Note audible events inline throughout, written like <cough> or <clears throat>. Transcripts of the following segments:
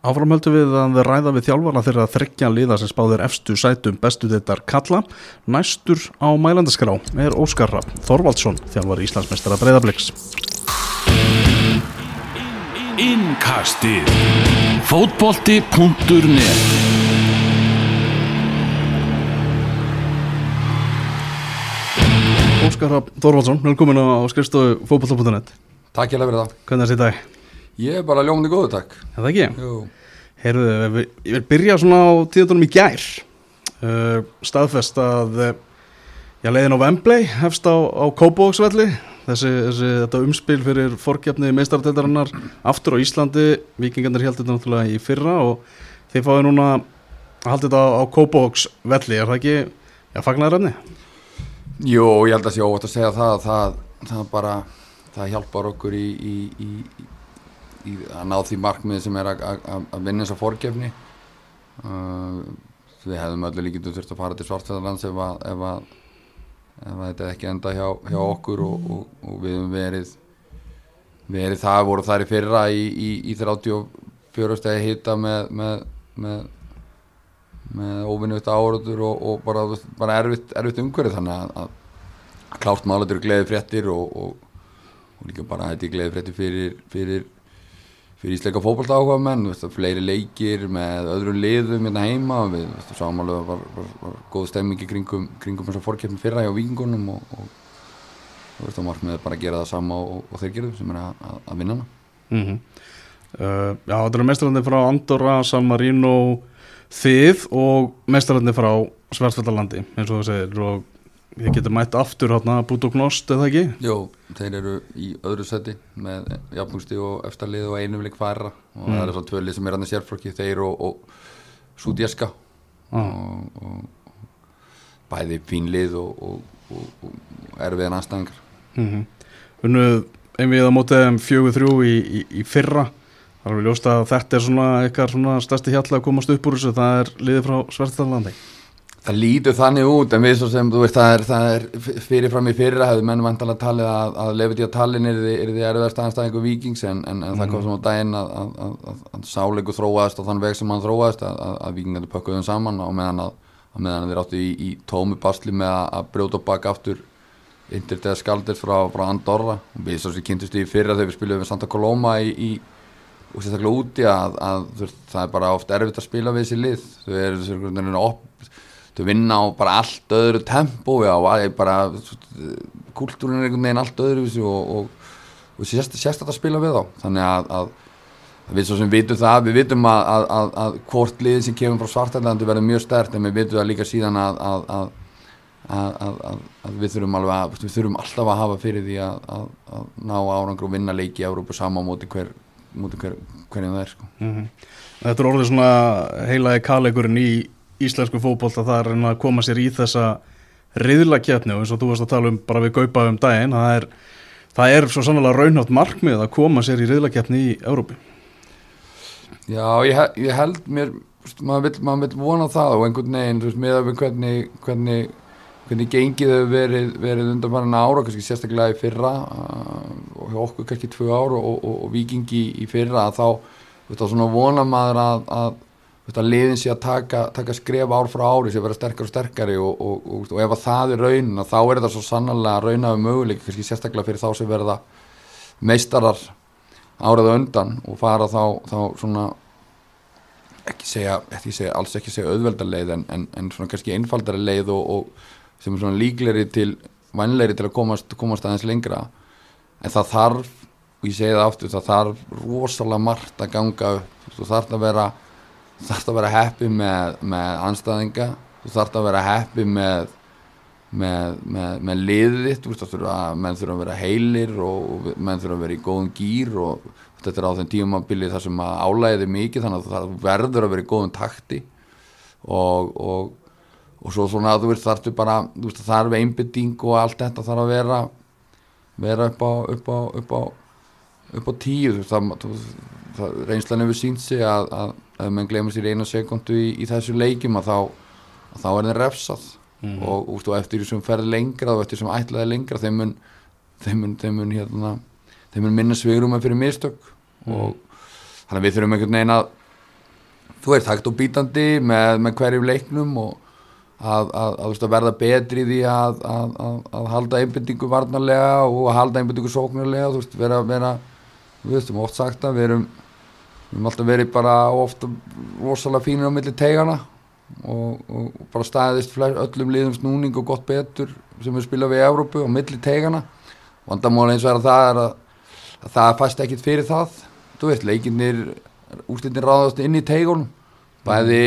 Áframhöldu við að ræða við þjálfara þeirra þryggja liða sem spáðir efstu sætum bestu þeittar kalla. Næstur á mælandaskrá er Óskar Rapp Þorvaldsson, þjálfari Íslandsmeistara Breiðabliks. Innkastið Fótbolti.net Óskar Rapp Þorvaldsson, velkomin á skrifstofu fótboll.net. Takk ég alveg fyrir það. Hvernig er þetta í dag? Ég er bara ljómandi góðu takk. Er það ekki? Jú. Heyrðu, ég vil byrja svona á tíðandunum í gær. Uh, staðfest að uh, já, leiðin á Wembley hefst á, á Kópavóksvelli. Þessi, þessi þetta umspil fyrir fórkjafni meistardeldarinnar aftur á Íslandi. Vikingarnir held þetta náttúrulega í fyrra og þeir fáið núna að halda þetta á, á Kópavóksvelli. Er það ekki, já, fagnaðaröfni? Jú, ég held að sé óvægt að segja það. Það, það bara, það hjálpar okkur í, í, í, í að ná því markmið sem er að, vinna þessa fórkjafni. Uh, við hefðum öllu líkitum þurft að fara til Svartfjörðarlands ef að, ef að ef þetta ekki enda hjá, hjá okkur og, og, og við hefum verið verið það, voru þar í fyrra í, í, í 34 stegi hitta með með, með, með óvinnuðt áraður og, og bara, bara erfitt, erfitt umhverfið þannig að, að klárt málaður gleði fréttir og líka bara þetta er gleði fréttir fyrir, fyrir fyrir ísleika fókbalta áhuga menn, fleiri leikir með öðrum liðum hérna heima við sáum alveg að var, var, var góð stemmingi kringum, kringum þessar fórkeppni fyrra hjá vikingunum og, og, og veist, markmiðið bara að gera það sama og, og þeir gerðu sem er að, að, að vinna hana mm -hmm. uh, Já, þetta eru mestrarandi frá Andorra, San Marino þið og mestrarandi frá Svartfjallalandi eins og það segir og Þið getur mætt aftur hérna Budoknost eða ekki? Jó, þeir eru í öðru seti með jafnbústi og eftirlið og einumleik færa og mm. það er svona tvölið sem er hann að sérflokki þeir og, og Súdjeska ah. og, og bæði fínlið og, og erfiðan aðstæðingar mm -hmm. Unnuð einvið á mótið um fjögur þrjú í, í, í fyrra Það er vel ljóst að þetta er svona eitthvað svona stærsti hjalla að komast upp úr þessu það er liðið frá Svartalandi Það lítur þannig út en við svo sem, þú veist, það er, það er fyrirfram í fyrra hefur menn vantalega talið að, að lefði á tallin er því erfiðast aðanstæðingu vikings en, en, en mm. það kom sem á daginn að, að, að sáleiku þróaðist og þann veg sem hann þróaðist að vikingarnir pökkuðum saman og meðan að meðan þeir áttu í, í tómi basli með að brjóta baka aftur yndir þegar skaldir frá, frá Andorra og við svo sem kynntustu í fyrra þegar við spilum við Santa Coloma í, í og sérstaklega úti að það er bara oft erfitt að spila við þessi lið þau eru þau vinna á bara allt öðru tempo já, bara kultúrin er einhvern veginn allt öðru og, og, og sérst, sérst að spila við þá þannig að, að við svo sem vitum það, við vitum að, að, að hvort liðin sem kemur frá Svartælandi verður mjög stert en við vitum það líka síðan að við þurfum alveg að við þurfum alltaf að hafa fyrir því að ná árangur og vinna leiki í Európa sama móti hver, hver hverjum það er sko. mm -hmm. Þetta er orðið svona heilaði kalekurinn í íslensku fókbólta það er að koma sér í þessa riðlaketni og eins og þú varst að tala um bara við gaupa um daginn það er, það er svo sannlega raunhátt markmið að koma sér í riðlaketni í Európi Já, ég, ég held mér maður vil, maður vil vona það og einhvern veginn veist, með að við hvernig hvernig, hvernig gengið hefur verið, verið undan bara ára, kannski sérstaklega í fyrra uh, og okkur kannski tvö ár og, og, og vikingi í fyrra þá, þá svona vona maður að, að að liðin sé að taka, taka skref ár frá ári sem verða sterkar og sterkari og, og, og, og ef að það er raunin þá er þetta svo sannlega raunaðu möguleik kannski sérstaklega fyrir þá sem verða meistarar áraðu undan og fara þá, þá svona ekki segja, ekki segja alls ekki segja auðveldarleið en, en, en svona kannski einfaldari leið og sem er svona líkleri til vannleiri til að komast, komast aðeins lengra. En það þarf og ég segi það aftur, það þarf rosalega margt að ganga upp. Þú þarf að vera þú þarfst að vera happy með, með anstæðinga þú þarfst að vera happy með með, með, með þú að menn þurfa að vera heilir og menn þurfa að vera í góðum gýr og þetta er á þenn tíumabilið þar sem að álæðið er mikið þannig að það verður að vera í góðum takti. Og, og, og svo svona að þú veist þarftu bara þú veist að það við einbytting og allt þetta þarf að vera vera upp á upp á, upp á, upp á tíu. Þú veist það, það reynslan hefur sínt sig að, að ef mann glemur sér einu sekundu í, í þessu leikjum að þá, að þá er það refsað mm. og, og, eftir því sem ferði lengra og eftir því sem ætlaði lengra þeim mun, þeim mun, þeim mun, hérna, þeim mun minna með fyrir mistök mm. og þannig að við þurfum einhvern veginn að þú veist, hægt og bítandi með, með hverjum leiknum og að, að, að, verða betri í því að, að, að, að halda einbindingu varnarlega og að halda einbindingu sóknarlega, þú veist, vera, vera við veistum oft sagt að við erum við erum alltaf verið bara ofta rosalega fínir á milli tegana og, og bara staðist öllum liðum snúning og gott betur sem við spila við í Evrópu á milli tegana vandamóla eins og er að það er að, að það fæst ekkit fyrir það. Þú veist, leikinnir úrslitin ráðast inn í tegunum bæði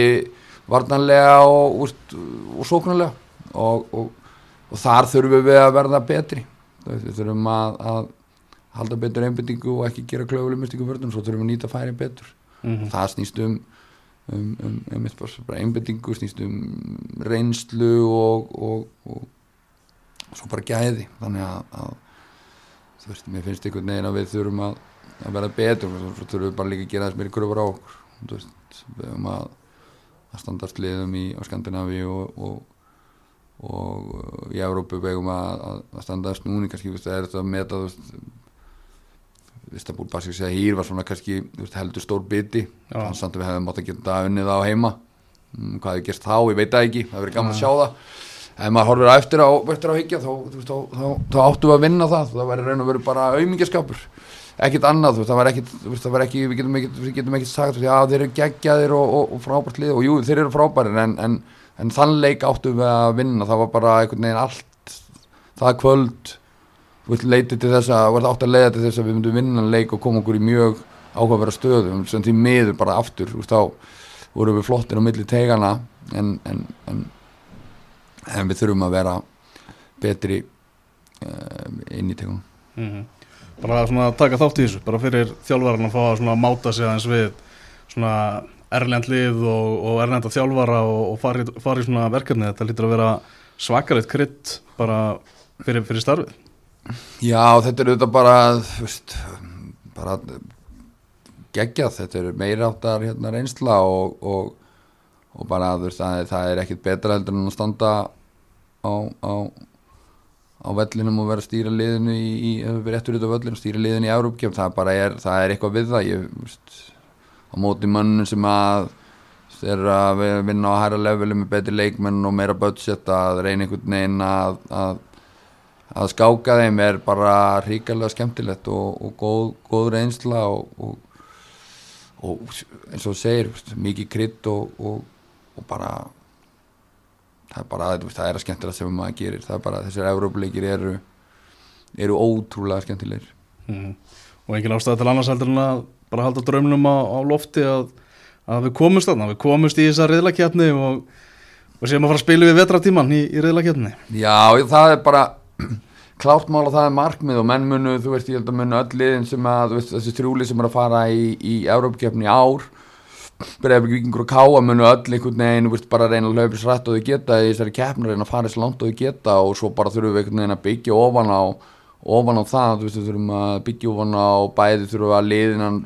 varnanlega og, úst, og sóknarlega. Og, og þar þurfum við að verða betri. Við þurfum að, að halda betur einbindingu og ekki gera klöfuleg mystingu vörðun, svo þurfum við að nýta færi betur. Mhm. það snýst um um, um, um einbindingu snýst um reynslu og, og, og svo bara gæði. Þannig að, að þú veist, mér finnst einhvern veginn að við þurfum að, að vera betur og svo þurfum við bara líka að gera þess meiri kröfur á okkur. Þú veist, við höfum að að standast liðum í Skandinavi og, og, og í Európu vegum að, að, að standast núni kannski, þú það er þetta að meta þú veist Istanbul Basik segja hýr var svona kannski veist, heldur stór biti. Þannig samt að við hefum átt að geta unnið á heima. Mm, hvað hefur gerst þá, ég veit það ekki. Það hefur verið gaman að sjá það. Ef maður horfir eftir á, eftir á higgja þá, þá, þá, þá áttum við að vinna það. Það væri raun og veru bara auðmingjaskapur ekkert annað, veist, það var veist, það var ekki við getum ekkert, við getum ekkert sagt, veist, já þeir eru geggjaðir og, og, og frábært lið. Og jú, þeir eru frábærir en, en, en þann leik áttum við að vinna. Það var bara einhvern veginn allt það kvöld leitið til þess að, var það átt að leiða til þess að við myndum vinna leik og koma okkur í mjög áhugaverða stöðum, sem því miður bara aftur, veist, þá vorum við flottir á milli tegana en, en, en, en við þurfum að vera betri uh, inn í tegunum Mhm. bara svona að taka þátt í þessu bara fyrir þjálfarinn að fá að máta sig aðeins við svona erlend lið og, og erlenda þjálfara og, og fari, fari svona verkefni. Þetta lítur að vera svakaritt krydd bara fyrir, fyrir starfið Já, þetta er auðvitað bara, veist, bara geggjað, þetta er meira áttar hérna reynsla og, og, og bara, veist, það, það er ekkit betra heldur en að standa á, á, á vellinum og vera að stýra liðinu í, í réttur út á vellinu, stýra liðinu í Európkjöf, það bara er, það er eitthvað við það, ég, veist, á móti mönnum sem að er að vi- vinna á hæra leveli með betri leikmenn og meira budget að reyna einhvern veginn að, að að skáka þeim er bara ríkalega skemmtilegt og, og góð, góð reynsla og, og, og eins og segir mikið krydd og, og, og bara það er bara veist, það er að skemmtilega sem maður gerir. Það er bara þessir Európleikir eru eru ótrúlega skemmtilegir. Mhm. og engin ástæða til annars heldur en að bara halda draumnum á, á lofti að, að við komumst þarna, við komumst í þessa riðlakjarni og, og séum að fara að spila við vetratíman í, í riðlakjarni Já, það er bara <clears throat> klárt mál að það er markmið og menn munu, þú veist, ég held að munu öll liðin sem að, þú veist, þessi þrjúli sem er að fara í, í Európkeppni í ár Breiðablik Víkingur og Káa munu öll einhvern veginn, þú veist, bara reyna að sér rætt og þau geta í þessari keppni, reyna að fara svo langt og þau geta og svo bara þurfum við einhvern veginn að byggja ofan á ofan á það, þú veist, við þurfum að byggja ofan á bæði þurfum við að liðinan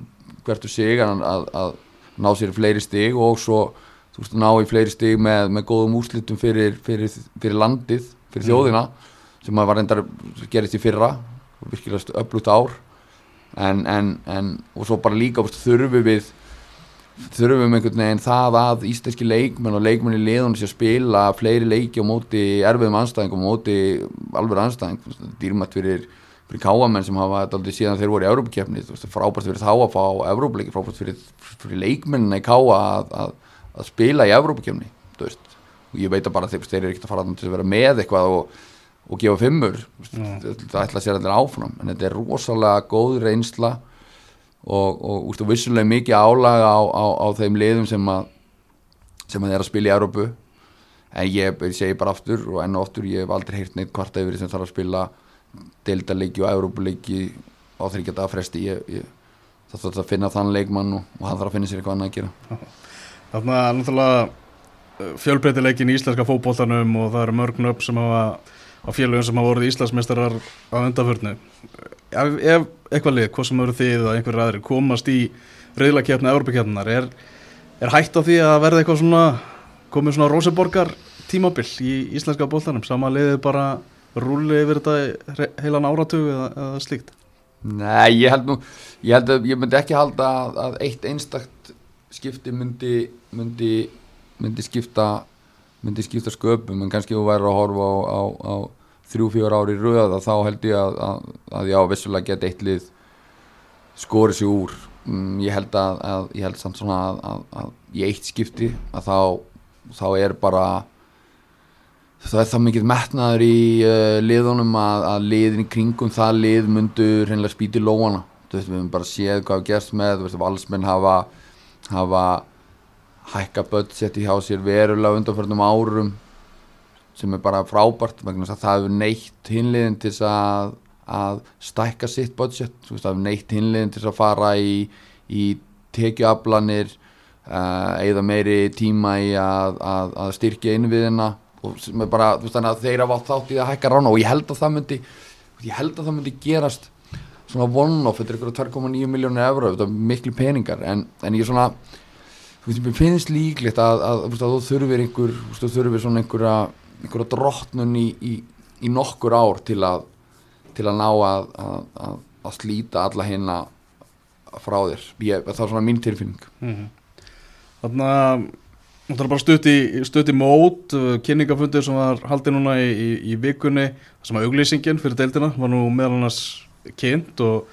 hvert og sig að, að, að ná sér fleiri stig og svo þú veist, ná í fleiri stig með, með góðum úrslitum fyrir, fyrir, fyrir landið, fyrir þjóðina sem að var reyndar gerist í fyrra og virkilega öflugt ár. En, en, en og svo bara líka þurfum við þurfum einhvern veginn það að íslenski leikmenn og leikmenn í liðunum sé að spila fleiri leiki á móti erfiðum anstæðingum á móti alveg anstæðing dýrmætt fyrir, fyrir káamenn sem hafa þetta aldrei síðan þeir voru í Európa-kefni frábært fyrir þá að fá Európa-leiki frábært fyrir, fyrir leikmennina í káa að, að, að spila í Európa-kefni og ég veit að bara þeir, þeir eru ekkert að fara til að vera með eitthvað og, og gefa fimmur. Það ætla að sér allir áfram en þetta er rosalega góð reynsla og, og ústu, vissulega mikið álag á, á, á þeim liðum sem að sem að þeir að spila í Európu en ég, ég segi bara aftur og enn og aftur ég hef aldrei heyrt neitt hvart yfir sem þarf að spila deildaleiki og Európuleiki á þryggjata að fresti. Ég, ég, það þarf að finna þann leikmann og, og hann þarf að finna sér eitthvað annað að gera. Þarna er náttúrulega fjölbreytileikin í íslenska fótboltanum og það eru mörg nöfn sem hafa á félögum sem hafa voruð Íslandsmeistarar á undanförnu. Ef, ef eitthvað lið, hvað sem eru þið eða einhverjir aðri komast í reyðlakefni Európa-kefninar, er, er hægt á því að verða eitthvað svona komið svona Róseborgar tímabill í íslenska bóltanum, sama liðið bara rúli yfir þetta heilan áratug eða, eða slíkt? Nei, ég held nú ég held að ég myndi ekki halda að, að eitt einstakt skipti myndi, myndi, myndi skipta myndi skipta sköpum en kannski þú væri að horfa á, á, á þrjú, fjör ári í röða þá held ég að, að, að já, vissulega geta eitt lið skorið sér úr. Mm, ég held að, að ég held samt svona að, í eitt skipti að þá, þá er bara það er það mikið metnaður í uh, liðunum að, liðin í kringum það lið myndu hreinlega spýti lóana veist, við höfum bara séð hvað við gerst með veist, valsmenn hafa hafa hækka budgeti hjá sér verulega undanförnum árum sem er bara frábært vegna þess að það hefur neitt hinliðin til að, að stækka sitt budget. Það hefur neitt hinliðin til að fara í, í tekjuaflanir uh, eða meiri tíma í að, að, að styrkja innviðina og sem er bara, þú veist, þannig að þeir hafa átt þátt í að hækka rána og ég held að það myndi ég held að það myndi gerast svona one-off, þetta er ykkur 2,9 miljónir euró, þetta er miklu peningar. En, en ég er svona þú veist, mér finnst líklegt að, þú þurfir einhver, þú þurfir svona einhverja, einhverja drottnun í, í, í nokkur ár til að til að ná að, að slíta alla hérna frá þér, ég, það er svona mín tilfinning mm -hmm. Þannig að það er bara stutt í, stutt í mót kynningafundir sem var haldið núna í, í, vikunni, sem að auglýsingin fyrir deildina var nú meðal annars kynnt og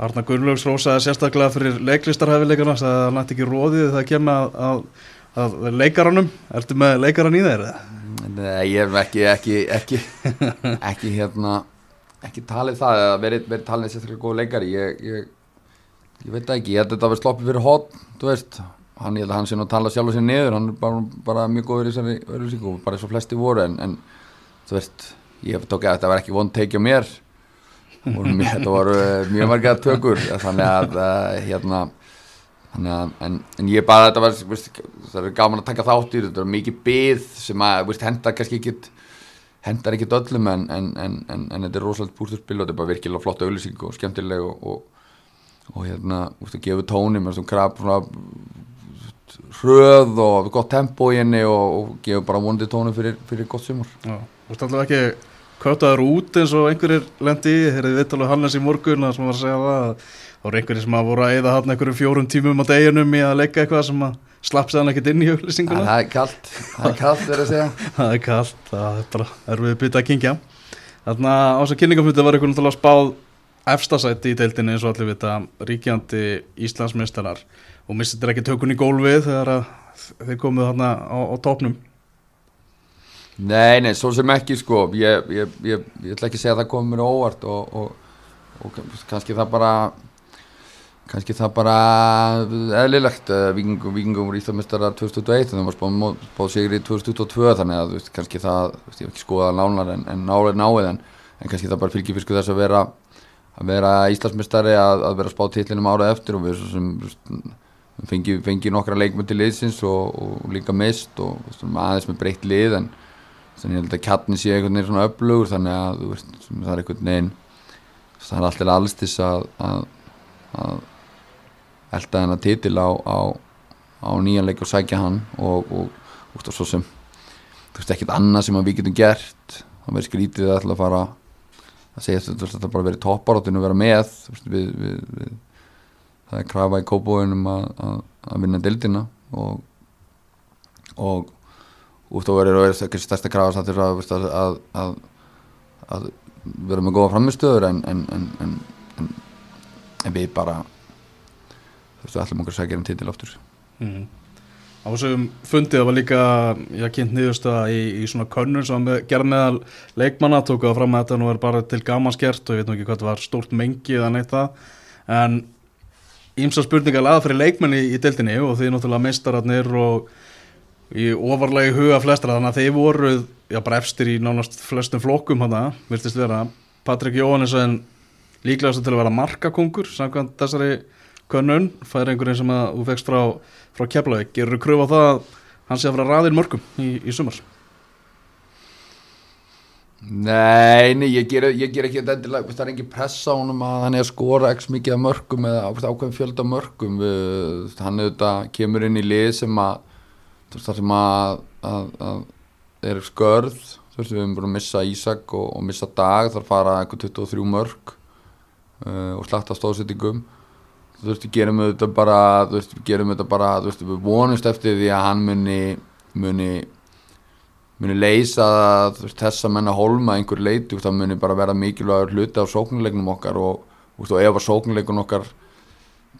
Arna Gunnlaugs rósaði sérstaklega fyrir leiklistarhæfileikarna það er nætt ekki róðið það kemur að, að, að leikaranum ertu með leikaran í þeir? Nei, ég hef ekki ekki, ekki, <laughs> ekki hérna ekki talið það eða verið, verið talið sérstaklega góð leikari. Ég, ég, ég veit ekki, ég held að þetta verið sloppið fyrir hot þú veist, hann, ég held að hann sé nú að tala sjálf og sér niður, hann er bara, bara mjög góður í þessari örlýsingu, bara eins og flesti voru. En, en þú veist, ég tókið að þetta var ekki vond teikja mér. Þetta voru mjög marga tökur. Þannig að uh, hérna að, en, en ég bara þetta var, veist, það er gaman að taka þátt í þetta mikið byð sem að veist, hendar kannski ekki hendar ekki öllum en, en, en þetta er rosalega bústurspil og þetta er bara virkilega flott auðlýsing og skemmtileg og, og, og hérna, veist, að gefa tóni með svona krab svona hröð og gott tempo í henni og, og gefa bara vonandi tóni fyrir, fyrir gott sumur Já, þú veist alltaf ekki kvátaður út eins og einhverjir lendi þegar þið vitt alveg Hannes í morgun að sem var að segja það að það voru einhverjir sem að voru að eða hann einhverjum fjórum tímum á deginum í að leggja eitthvað sem að slapp séðan ekkert inn í auðlýsinguna Það er kallt, það er kallt verið að segja. <laughs> Það er kallt, það er bara erfið bytta að kingja Þannig að á þess að kynningafluti var einhvern veginn spáð efstasætti í deildinni eins og allir vita ríkjandi Íslandsmeistarar. Og missið ekki tökun í gólfið þegar þeir komuð þarna á, á topnum Nei, nei, svo sem ekki sko. Ég, ég, ég, ég ætla ekki að segja að það komið mér óvart og, og, og kannski það bara kannski það bara eðlilegt vikingum, vikingum voru 2021 þannig að það var spáð sigur í 2022 þannig að veist, kannski það, veist, ég hef ekki skoðað nánar en, en nálega náið en, en kannski það bara fylgir fyrir þess að vera að vera Íslandsmestari að, að vera spáð tillinum árað eftir og við sem, fengi, fengi nokkra leikmöndi liðsins og, og líka mist og aðeins með breytt lið en þannig að ég held að kjarni sé einhvern veginn svona upplugur þannig að veist, það er einhvern veginn það er alltaf alls til að, að, að elda þennan titil á, á, á nýjanleik og sækja hann og, og, og, og svo sem þú veist ekkert annað sem við getum gert. Það verður skrítið að fara að segja að þetta bara verið topparáttinu að vera með við, við, við, það er krafa í kópóinum að, að vinna dildina og og og þá verður það ekki stærsta krafa að, að, að, að vera með góða framistöður en, en, en, en við bara þú veist, allir mungar sækja um títil oftur mm. Á þessum fundið var líka ég kynnt nýðustöða í, í svona könnun sem gerð meðal leikmanna tókuða fram að þetta nú er bara til gamanskert og ég veit nú ekki hvað það var stórt mengi eða neitt það. En ímsa spurningar laða fyrir leikmanni í, í deltinni og því náttúrulega meistararnir og í ofarlegi huga flestra þannig að þeir voru já, bara efstir í nánast flestum flokkum hana, virtist vera. Patrik Jóhannesson líklegast til að vera markakongur samkvæmt þessari könnun fær einhverjum sem að þú fegst frá, frá Keflavík, gerur þú kröfu á það að hann sé að vera raðir mörgum í, í sumars? Nei, nei, ég ger, ég ger ekki endilega, það er engin pressa á hann að hann er að skora ekki mikið af mörgum eða ákveðin fjölda mörgum. Hann auðvitað kemur inn í lið sem að það sem að, að, að er skörð. Þú veist við hefum búin að missa Ísak og, og missa Dag. Þar fara eitthvað 23 mörg uh, og slagta stóðsettingum þú veist, við gerum þetta bara þú veist, við gerum þetta bara þú veist, við vonumst eftir því að hann muni muni muni leysa þú veist, þessa menna hólma að einhver leiti, þú veist, það muni bara vera mikilvægur hluti af sóknuleiknum okkar og, þú veist, og ef að sóknuleikun okkar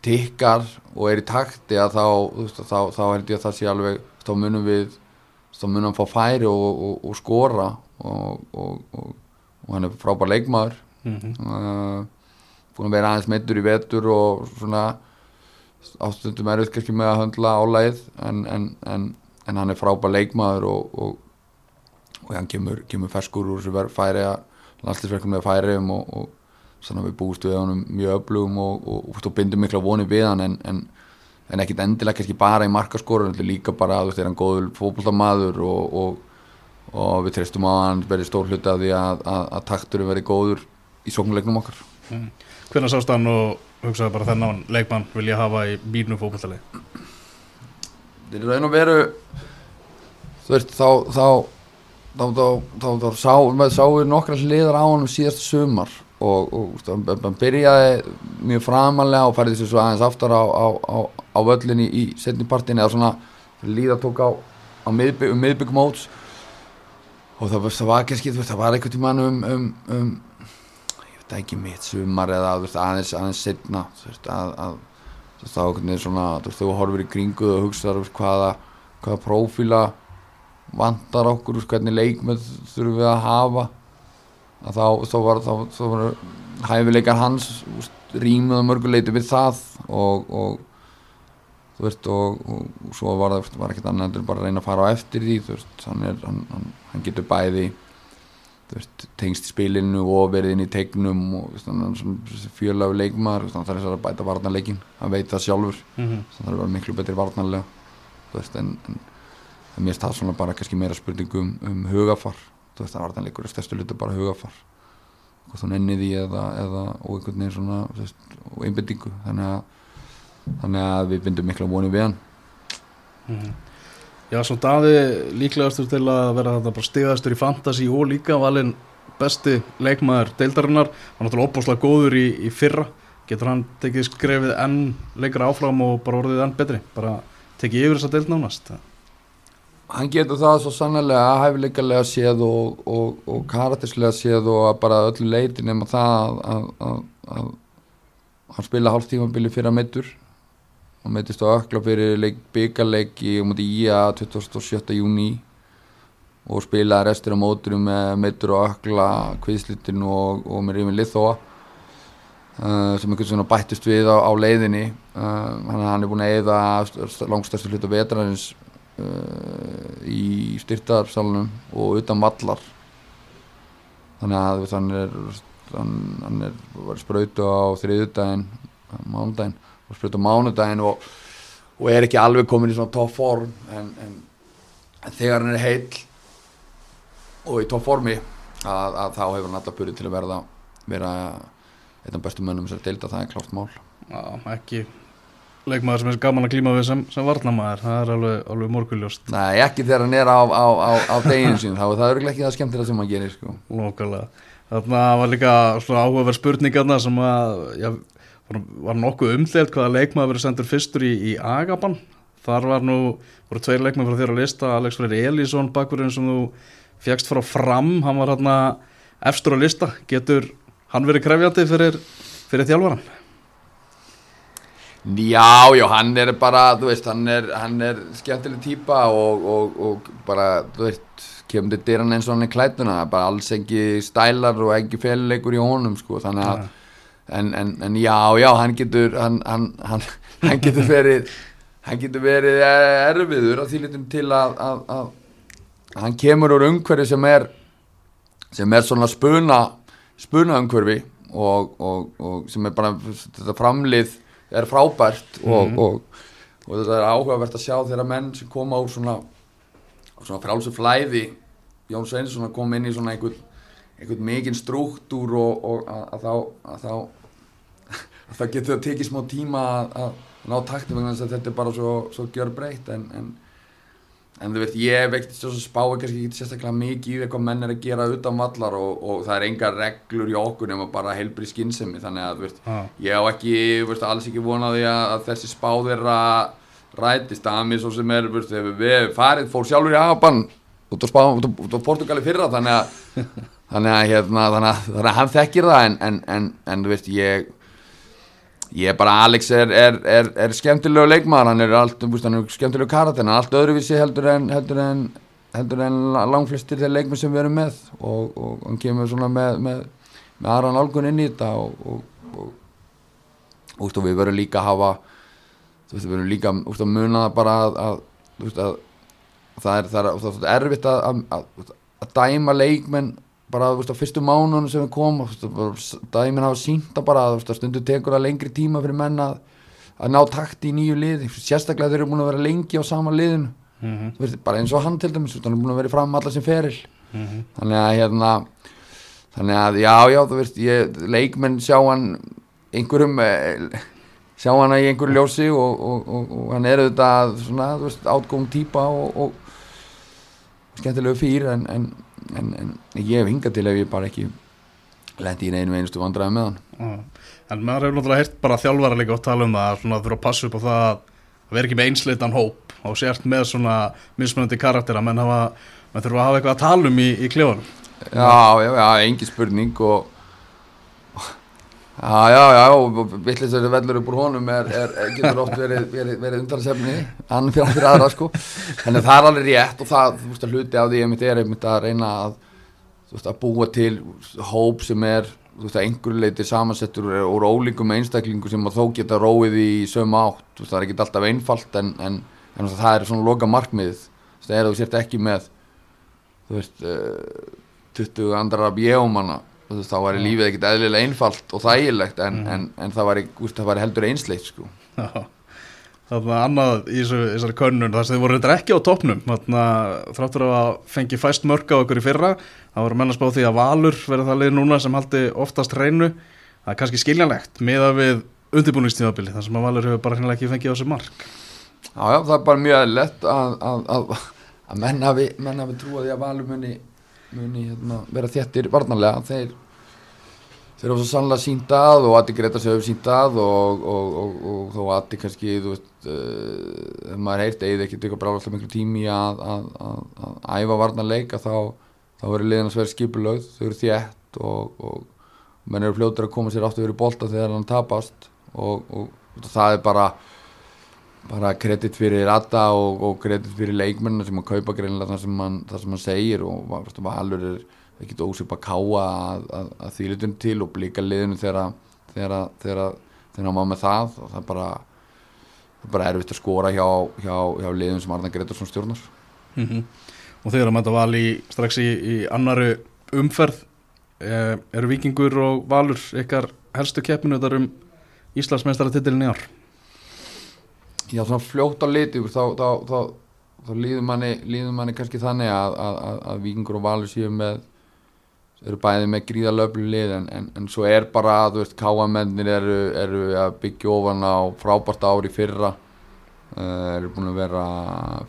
tikkar og er í takti að þá, þú veist, þá, þá held ég að það sé alveg, þá munum við þá munum hann fá færi og, og, og skora og, og hann er frábær leikmaður mm -hmm. uh, búin að vera aðeins meittur í vetur og svona ástundum er auðvitað kannski með að höndla álægið en, en, en, en hann er frábær leikmaður og hann kemur, kemur ferskur úr þessu færi að landslýsverkum með færiðum og þannig að við búist við honum mjög öflugum og bindum mikla voni við hann en en ekkit endilega kannski bara í markaskorun líka bara að þú veist, er hann góður fókbóltamaður og, og, og við treystum á að hann verði stór hluti að því að, að, að takturinn verði góður í sóknuleiknum okkar mm. Hvernig sást hann og hugsaði bara þennan leikmann vil ég hafa í mínu fókbóltalegi? Það er raun og veru þú veist, þá þá þá, þá, þá, þá sá, sáum við nokkra hliðar á hann um síðasta sumar og, og hann byrjaði mjög framalega og færði þessu aðeins aftar á, á, á, á völlinni í setnipartin eða svona líða tók á miðbygg, um miðbyggmóts og það, það var kannski, það var einhvern tíman um, um, um ekki mitt sumar eða veist, aðeins, aðeins setna að, að þá er svona, veist, þú horfir í kringuð og hugsaður hvaða, hvaða prófíla vantar okkur, hvernig leikmið þurfum við að hafa að þá, þá var, var hæfileikar hans rýmið á mörguleiti við það og, og þú veist og, og, og svo var það var ekkert annað en bara að reyna að fara á eftir því þú veist, hann, er, hann, hann getur bæði veist, tengst í spilinu og verið inn í tegnum og fjölaug leikmar það er að bæta varnarleikin hann veit það sjálfur. Mm -hmm. það er miklu betri varnarlega veist, en, en, en mér stað svona bara kannski meira spurningum um, hugafar. Þú veist það var þannig líkur stærstu luti bara hugafar. Hvort hún enni því eða, eða og einhvern veginn svona veist, og einbindingu þannig að, þannig að við bindum mikla voni við hann mm -hmm. Já, svo daði líklegastur til að vera þetta bara stigaðastur í fantasy og líka valin besti leikmaður deildarinnar. Var náttúrulega opbáslega góður í, í fyrra. Getur hann tekið skrefið enn leikra áfram og bara orðið enn betri? Bara tekið yfir þessa deild nánast? Hann getur það svo sannlega hæfileikalega séð og, og, og karakterslega séð og bara öllu leiti nema það að, að, að hann spila hálftífambili fyrir að meittur hann meittist á ökla fyrir byggarleiki um átti í að 27. júni og spilaði restur á móturum með meittur og ökla kviðslitin og, og með rýmið liðþóa uh, sem einhvern svona bættist við á, á leiðinni uh, hann er búin að eða langstæstu hlut á vetrarins uh, í styrtaðarsalunum og utan vallar þannig að hann er hann, hann er, var spröytu á þriðudaginn mánudaginn, var spröytu á mánudaginn og, og er ekki alveg komin í svona topp form en, en, en þegar hann er heil og í topp formi að, að þá hefur hann alltaf byrjuð til að verða vera einn af bestu mönnum sem er deilt að það er klárt mál. Já, ekki leikmaður sem er gaman að klíma við sem, sem varnamaður, það er alveg, alveg morguljóst Nei, ekki þegar hann er á, á, á, á deginu sín, þá er það ekki það skemmtilega sem hann gerir sko. Lókalega, þarna var líka áhugaverð spurningarna sem að já, var nokkuð umþelt hvaða leikmaður verið sendur fyrstur í, í Agaban þar var nú, voru tveir leikmaður frá þér að lista, Alex Freyr Elísson bakverðin sem þú fjagst frá fram hann var hérna efstur á lista. Getur hann verið krefjandi fyrir, fyrir þjálfvaran? Já, já, hann er bara, þú veist, hann er, hann er skemmtileg týpa og, og, og bara, þú veist, kemur til dyrann eins og hann er klætuna, bara alls ekki stælar og ekki féluleikur í honum, sko, þannig að, en, en, en já, já, hann getur, hann, hann, hann, <laughs> hann getur verið, hann getur verið erfiður á þýlitum til að, að, að hann kemur úr umhverfi sem er, sem er svona spuna, spuna umhverfi og, og sem er bara þetta framlið er frábært og, mm -hmm. og, og þetta er áhugavert að sjá þeirra menn sem koma úr svona, svona frálsum flæði Jón Sveinsson kom inn í svona einhvern, einhvern mikinn struktúr og, og að, að þá að þá það getur að tekið smá tíma að, að ná takti vegna þess að þetta er bara svo, svo gjör breytt en, en, en þú veist, ég veit svo spái kannski ekki sérstaklega mikið í því hvað menn er að gera utan vallar og, og það er enga reglur í okkur nema bara heilbri skinnsemi þannig að veist, ég á ekki veist, alls ekki vonaði að, að þessi spá þeirra rætist. Að mér svo sem er, veist, við farið fór sjálfur í Agaban út á, spá, út á, út á Portugali fyrra þannig að <laughs> þannig að, hérna, þannig að, að hann þekkir það en, en, en, en þú veist, ég ég bara, Alex er, er, er, er skemmtilegu leikmaður, hann er allt, þú veist, hann er skemmtilegu allt öðruvísi heldur en, heldur en, heldur en langflestir þeir leikmenn sem við erum með og, og hann kemur svona með, með, með aðra nálgun inn í þetta og, og, við verðum líka að hafa, við verðum líka að muna það bara að, það er, er, er erfitt að dæma leikmenn bara veist, á fyrstu mánunum sem við komum þú veist, bara dæmin hafa sínt það bara að stundu tekur það lengri tíma fyrir menn að, að ná takt í nýju lið sérstaklega þeir eru búin að vera lengi á sama liðinu Mhm. þú veist, bara eins og hann til dæmis hann er búin að vera fram allar sem feril Mhm. þannig að hérna þannig að já, já, þú veist ég, leikmenn sjá hann einhverjum eh, sjá hann í einhverju ljósi og, og, og, og hann er auðvitað svona, átgóðum típa og, og skemmtilegu fyrir en, en, en, en ég hef hingað til ef ég bara ekki lendi í einu einustu vandræði með hann. En maður hefur náttúrulega heyrt bara þjálfara líka að tala um að þurfa að passa upp á það að vera ekki með einsleitan hóp og sért með svona mismunandi karaktera menn, hafa, menn þurfa að hafa eitthvað að tala um í, í klefunum Já, já, já, engin spurning og Já, já, já, og vittlisari vellur upp úr honum er, er, getur oft verið, verið, verið undansefni, hann fyrir, fyrir aðra sko, en það er alveg rétt og það, þú veist, að hluti af því einmitt er einmitt að reyna að, þú veist, að búa til hóp sem er, þú veist, að einhverju leiti samansettur úr, ólíkum einstaklingu sem að þó geta róið í sömu átt, þú veist, það er ekki alltaf einfalt en, en, en það er svona loka markmiðið, þú veist, það er þú sért ekki með, þú veist, uh, 20 andrar af þá væri lífið ekkert eðlilega einfalt og þægilegt en, en, en það væri, úst, það væri heldur einsleitt sko. Já. Þannig að annað í þessari könnun þar sem þið voru reyndar ekki á að þráttur að fengi fæst mörg á okkur í fyrra það voru menn að spá því að Valur verði það lið núna sem haldi oftast reynu það er kannski skiljanlegt miða við undirbúningstímabili þar sem að Valur hefur bara hennilega ekki fengið á þessu mark. Já, já, það er bara mjög eðlilegt að, að, að, að menn hafi, trúið að Valur muni, muni hérna, vera þéttir varnarlega. Þeir eru svo sannlega sínt að og Adi Gretas hefur sínt að og, og, og, og þó Adi kannski þú veist, uh, ef maður heyrt eða ekki eitthvað bráð alltaf miklu tími að, að, að, að æfa varnarleika þá, þá verður liðan að sverja skipulögð þau eru þétt og, menn eru fljótur að koma sér aftur fyrir bolta þegar hann tapast og það er bara bara kredit fyrir Adda og, og kredit fyrir leikmennina sem að kaupa greinlega það sem hann, það sem hann segir og varstu, Valur er ekkert ósip að káa að, að, að þýlutun til og blíka liðinu þegar þegar hann má með það og það er bara bara erfitt að skora hjá, hjá, hjá liðum sem Arna Gretarsson stjórnar mm -hmm. og þegar að mæta Val í strax í, í annari umferð eh, eru Vikingur og Valur ykkar helstu keppinu þar um Íslandsmeistaratitilin í ár Já, svona fljótt á liti þá, þá, þá, þá líður manni, líður manni kannski þannig að, að, að, að Víkingur og Valur séu með eru bæði með gríðalöflu lið en, en, en svo er bara að þú veist káamennir eru, eru að byggja ofan á frábært ári fyrra uh, eru búin að vera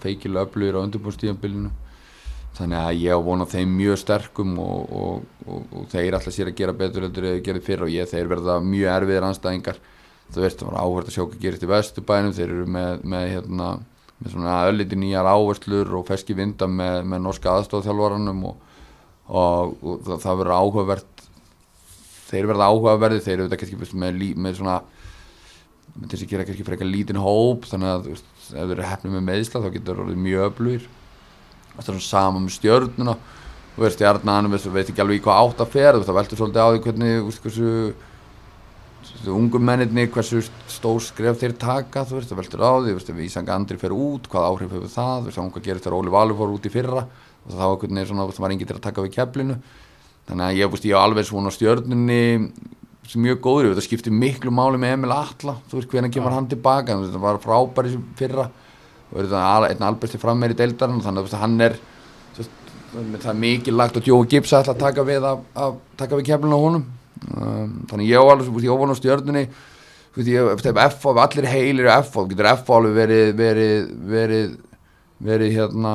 feikilega öflugir á undirbúrstíðanbylinu þannig að ég á vona þeim mjög sterkum og, og, og, og þeir alltaf sér að gera betur en þeir gerði fyrra og ég þeir verða mjög erfiðir anstæðingar þú veist, það var áhverð að sjá hvað gerist í Vesturbænum. Þeir eru með, með, hérna, með svona ölliti nýjar áherslur og feski vinda með, með norska aðstofþjálfaranum og, og, og það, það verður áhugavert þeir verða áhugaverði þeir eru þetta kannski með, með svona með þess að gera kannski frekar lítinn hóp þannig að veist, ef þeir eru hefnum með meðsla þá getur það orðið mjög öflugir. Það er svona sama með stjörnuna. Þú veist, stjarnan, þú veist, veit ekki alveg í hvað átt að fer veist, það veltur svolítið á því hvernig veist, hversu ungum mennirni hversu stór skref þeir taka þú veist, það veldur á því, þú veist, ef Ísang Andri fer út hvað áhrif hefur það, þú veist, það hvað gerist þegar Óli Valur fór út í fyrra. Og það var hvernig svona, þú veist, það var enginn til að taka við keflinu. Þannig að ég, þú veist, ég á alveg svona stjörnunni sem mjög góður, þetta skiptir miklu máli með Emil Atla, þú veist, hvernig kemur hann tilbaka, þú veist, það var frábæri fyrra og er þetta einn albæsti frammeir í deildarinn, þannig að þú veist, hann er þú veist, það er mikið lagt og Jói Gibbs ætla að taka við, við keflinu á honum um, þannig ég á alveg, ég von á stjörnunni. Ef allir heilir í F, getur F alveg verið, verið, verið verið hérna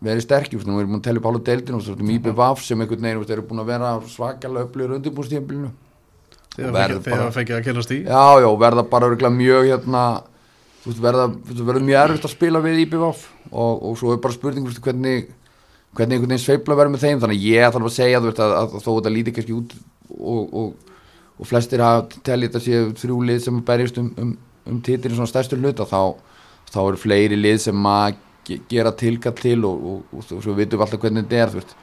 verið sterkir, nú erum við búin að tellja upp ála deildin og svo erum Íbjö Vaf sem einhvern veginn eru búin að vera svakalega upplýður undirbúrstíðanbílinu hafa bara- fengið að kynast í Já, já, verða bara örugglega mjög hérna, þú veist, verða, verða mjög erfitt að spila við IBVF og, og svo er bara spurning, hvernig hvernig einhvern veginn sveifla verður með þeim. Þannig að ég þarf að segja, þú veist, að, að, þó þetta líti kannski út og, og, og flestir hafa tellið þetta séu þrjú lið sem berjast um, um, um titilin svona stærstur hluta þá, þá eru fleiri lið sem að ge- gera tilkall til og, og, og, og svo vitum við alltaf hvernig þetta er, þú veist.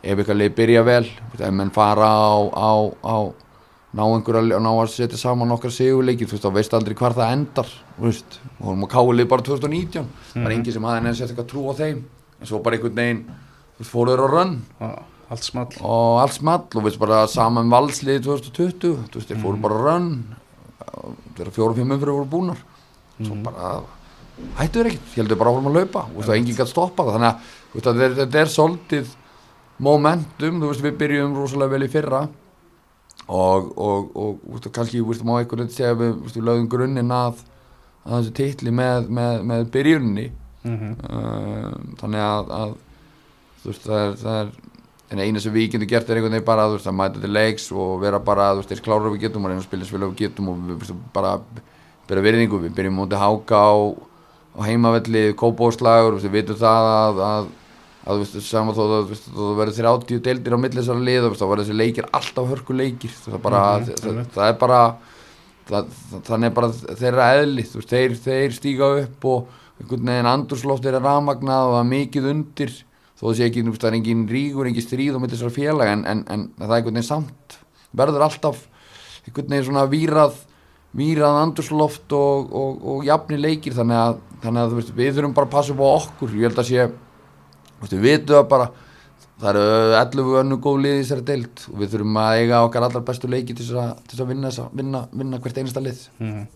Ef eitthvað leið byrja vel ef menn fara á, á, á ná einhverja, ná að setja saman okkar sigurleikir, þú veist, þá veist aldrei hvar það endar þú veist, og hún má káli bara 2019, það var enginn sem hafði neins eitthvað trú á þeim, en svo bara einhvern veginn þú veist, fóruður á rönn Já, Allt small. Og allt small og veist bara saman valsliði 2020, þú veist, þeir fóru bara á rönn þeirra fjórum-fimm umfyrir voru búnar. Svo bara hættu þeir ekkert, heldur bara áfram að laupa og það enginn gætt stoppa það, þannig að þetta er- er svolítið momentum, þú veist, við byrjum rosalega vel í fyrra. Og, og, og veist, kannski, þú veist, má einhvern veginn segja við, við lögum grunninn að, að þessu titli með, með, með byrjunni Mhm. uh, þannig að, að þú veist, það er, það er en eina sem við getum gert er einhvern veginn bara þú veist, að mæta til leiks og vera bara þú veist, eins klára við getum og reyna að spila og við getum og við bara byrja virðingu. Við byrjum mútið háka á, á heimavelli, kópóslagur við vitum það að, að að þú veist, saman þó að þú verður 30 deildir á milli þessara lið, veist, þá verður þessi leikir alltaf hörku leikir, það er bara Mhm, það, einmitt. það er bara það, það, þannig er bara þeirra eðli veist, þeir, þeir stíga upp og einhvern veginn andurslóftir er rafmagnað og það er mikið undir þó sé ekki, það er engin rígur, engin stríð milli þessara félaga en, en, en það er einhvern veginn samt verður alltaf einhvern veginn svona vírað vírað andurslóft og, og, og jafni leikir þannig að, þannig að veist, við þurfum bara að passa upp á okkur ég held að sé, veist, við vitum það bara það eru 11 önnu góð lið í þessari deild og við þurfum að eiga okkar allar bestu leiki til þess að, að vinna, vinna, vinna hvert einasta lið Mhm.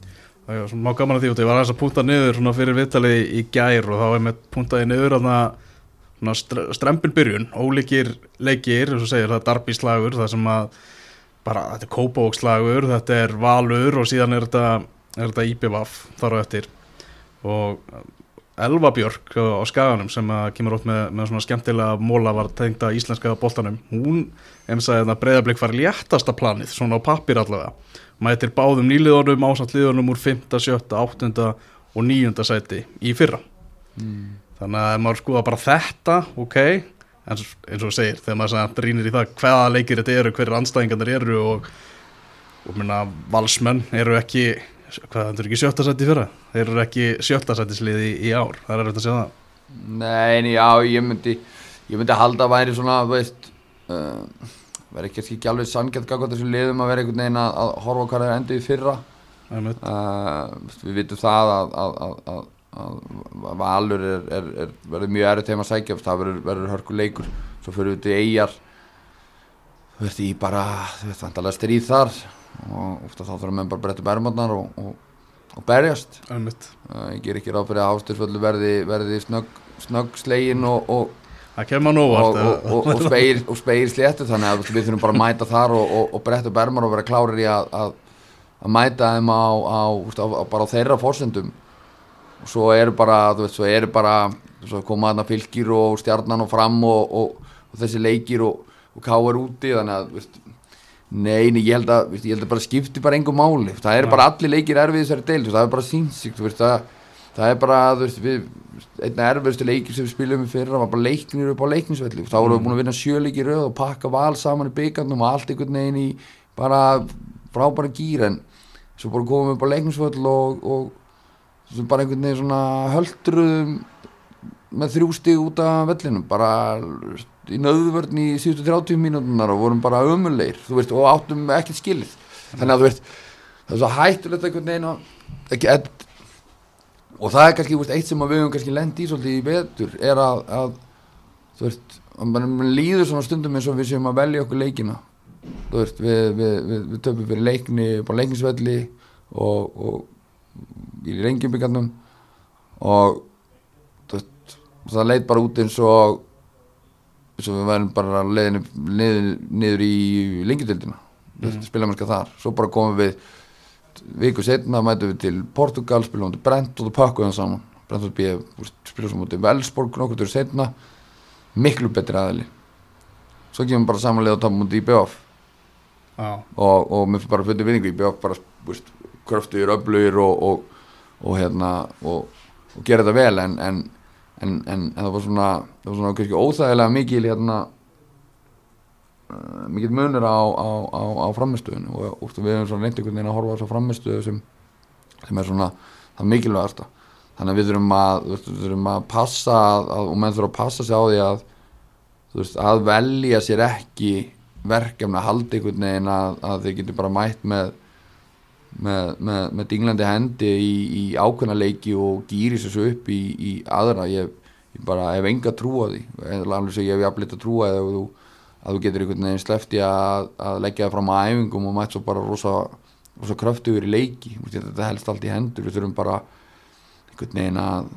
Það er svona má gaman að því út, ég var aðeins að punta niður fyrir viðtalið í gær og þá er með puntaði niður að það strempin byrjun, ólíkir leikir, eins og segir, það er darbíslagur það sem að bara, þetta er kópavókslagur, þetta er valur og síðan er þetta, þetta IBVF þar á eftir og Elva Björk á skaganum sem að kemur út með, með svona skemmtilega móla var tengda íslenska boltanum, hún eins að þetta breyðarblik var léttasta planið, svona á pappir allavega mætir báðum nýliðunum ásamt liðunum úr 5., 7., 8. og 9. sæti í fyrra þannig að maður skoða bara þetta ok, en eins og segir þegar maður rýnir í það hvaða leikir þetta eru hverju anstæðingarnir eru og, og minna valsmenn eru ekki hvað, þetta er ekki sjötta sæti í fyrra? Þeir eru ekki sjötta sætisliði í, í ár. Það er erfitt að segja það. Nei, en já, ég myndi ég myndi halda að væri svona, veist uh, verði ekki ekki alveg sangjart gagvað þessum liðum að vera einhvern veginn að, að horfa hvað er endið í fyrra. Uh, við vitum það að, að, að, að, Valur er, er, er, verður mjög erfitt heim að sækja það verður, verður hörku leikur. Svo fyrir við til eigjar þú veist, ég bara þú veist, vandalega stríð þar og ofta þá þurfum menn bara að bretta bermarnar og, og, og berjast. Einmitt. uh, ég ger ekki ráð fyrir að Hástursvöldu verði, verði snögg, snögg slegin og, og, það kemur nú og, og, og, og speir, og speir sléttu þannig að við þurfum bara að mæta þar og, bretta bermar og vera klárir í að, að, að mæta þeim á, á, á bara á þeirra fórsendum og svo eru bara, veist, svo eru bara svo koma þarna fylgir og stjarnan og fram og, og, og þessi leikir og, og káar úti þannig að, veist Nei, nei, ég held að, veist, ég held að bara skipti bara engum máli, það er bara allir leikir erfið þessari deil, það er bara sínsíkt, það, það er bara, þú veist, við, einna erfiðustu leikir sem við spilum í fyrra var bara leiknir upp á leiknisvelli, þá vorum við búin að vinna sjöleiki röð og pakka val saman í byggandum og allt einhvern veginn í bara frábæra gýr, en svo bara komum við upp á leiknisvöll og, og svo bara einhvern veginn svona höldruðum með þrjú stig út af vellinum bara í nöðvörn í síðustu 30 mínútunar og vorum bara ömulegir þú veist, og áttum ekkert skilið. Þannig að þú veist, það er svo hættulegt einhvern veginn að ekki, ed, og það er kannski, veist, eitt sem við höfum kannski lent í svolítið í vetur er að, að þú veist, mann man líður svona stundum eins og við séum að velja okkur leikina. Þú veist, við, við, við, við töfum fyrir leikni, bara leiknisvelli og, og í reyngjumbyggandum og veist, það leit bara út eins og eins og við værum bara leiðinu niður, niður í lengjutildina mm. spilamennska þar, svo bara komum við viku setna mætum við til Portugal spilum við til Brent og það pakkuðum saman. Brentford B spila svo mútið Velsborg nokkur til setna miklu betri aðili. Svo kemur bara samanlega að tapa mútið í BF Já, og, og mér fyrir bara fyrir vinningu í BF bara veist, kröftuður, öflugir og, og, og hérna og, og gera þetta vel en, en, en, en, það var svona svona óþægilega mikil hérna uh, mikil munur á, á, á, á framistöðun og, og við erum svona reynd einhvern veginn að horfa á þessa framistöðu sem, sem er svona það mikilvægasta. Þannig að við þurfum að, við þurfum að passa að, og menn þurfum að passa sig á því að veist, að velja sér ekki verkefni að halda einhvern veginn að, að þeir getur bara mætt með með, með, með dinglandi hendi í, í ákveðna leiki og gýri þessu upp í, í aðra. Ég, ég bara hef enga trú á því. Ég hef jafnleitt að trúa að þú, að þú getur einhvern veginn slefti að, að leggja það fram á æfingum og mætt svo bara rosa, rosa kröftugur í leiki. Þetta helst allt í hendur. Við þurfum bara einhvern veginn að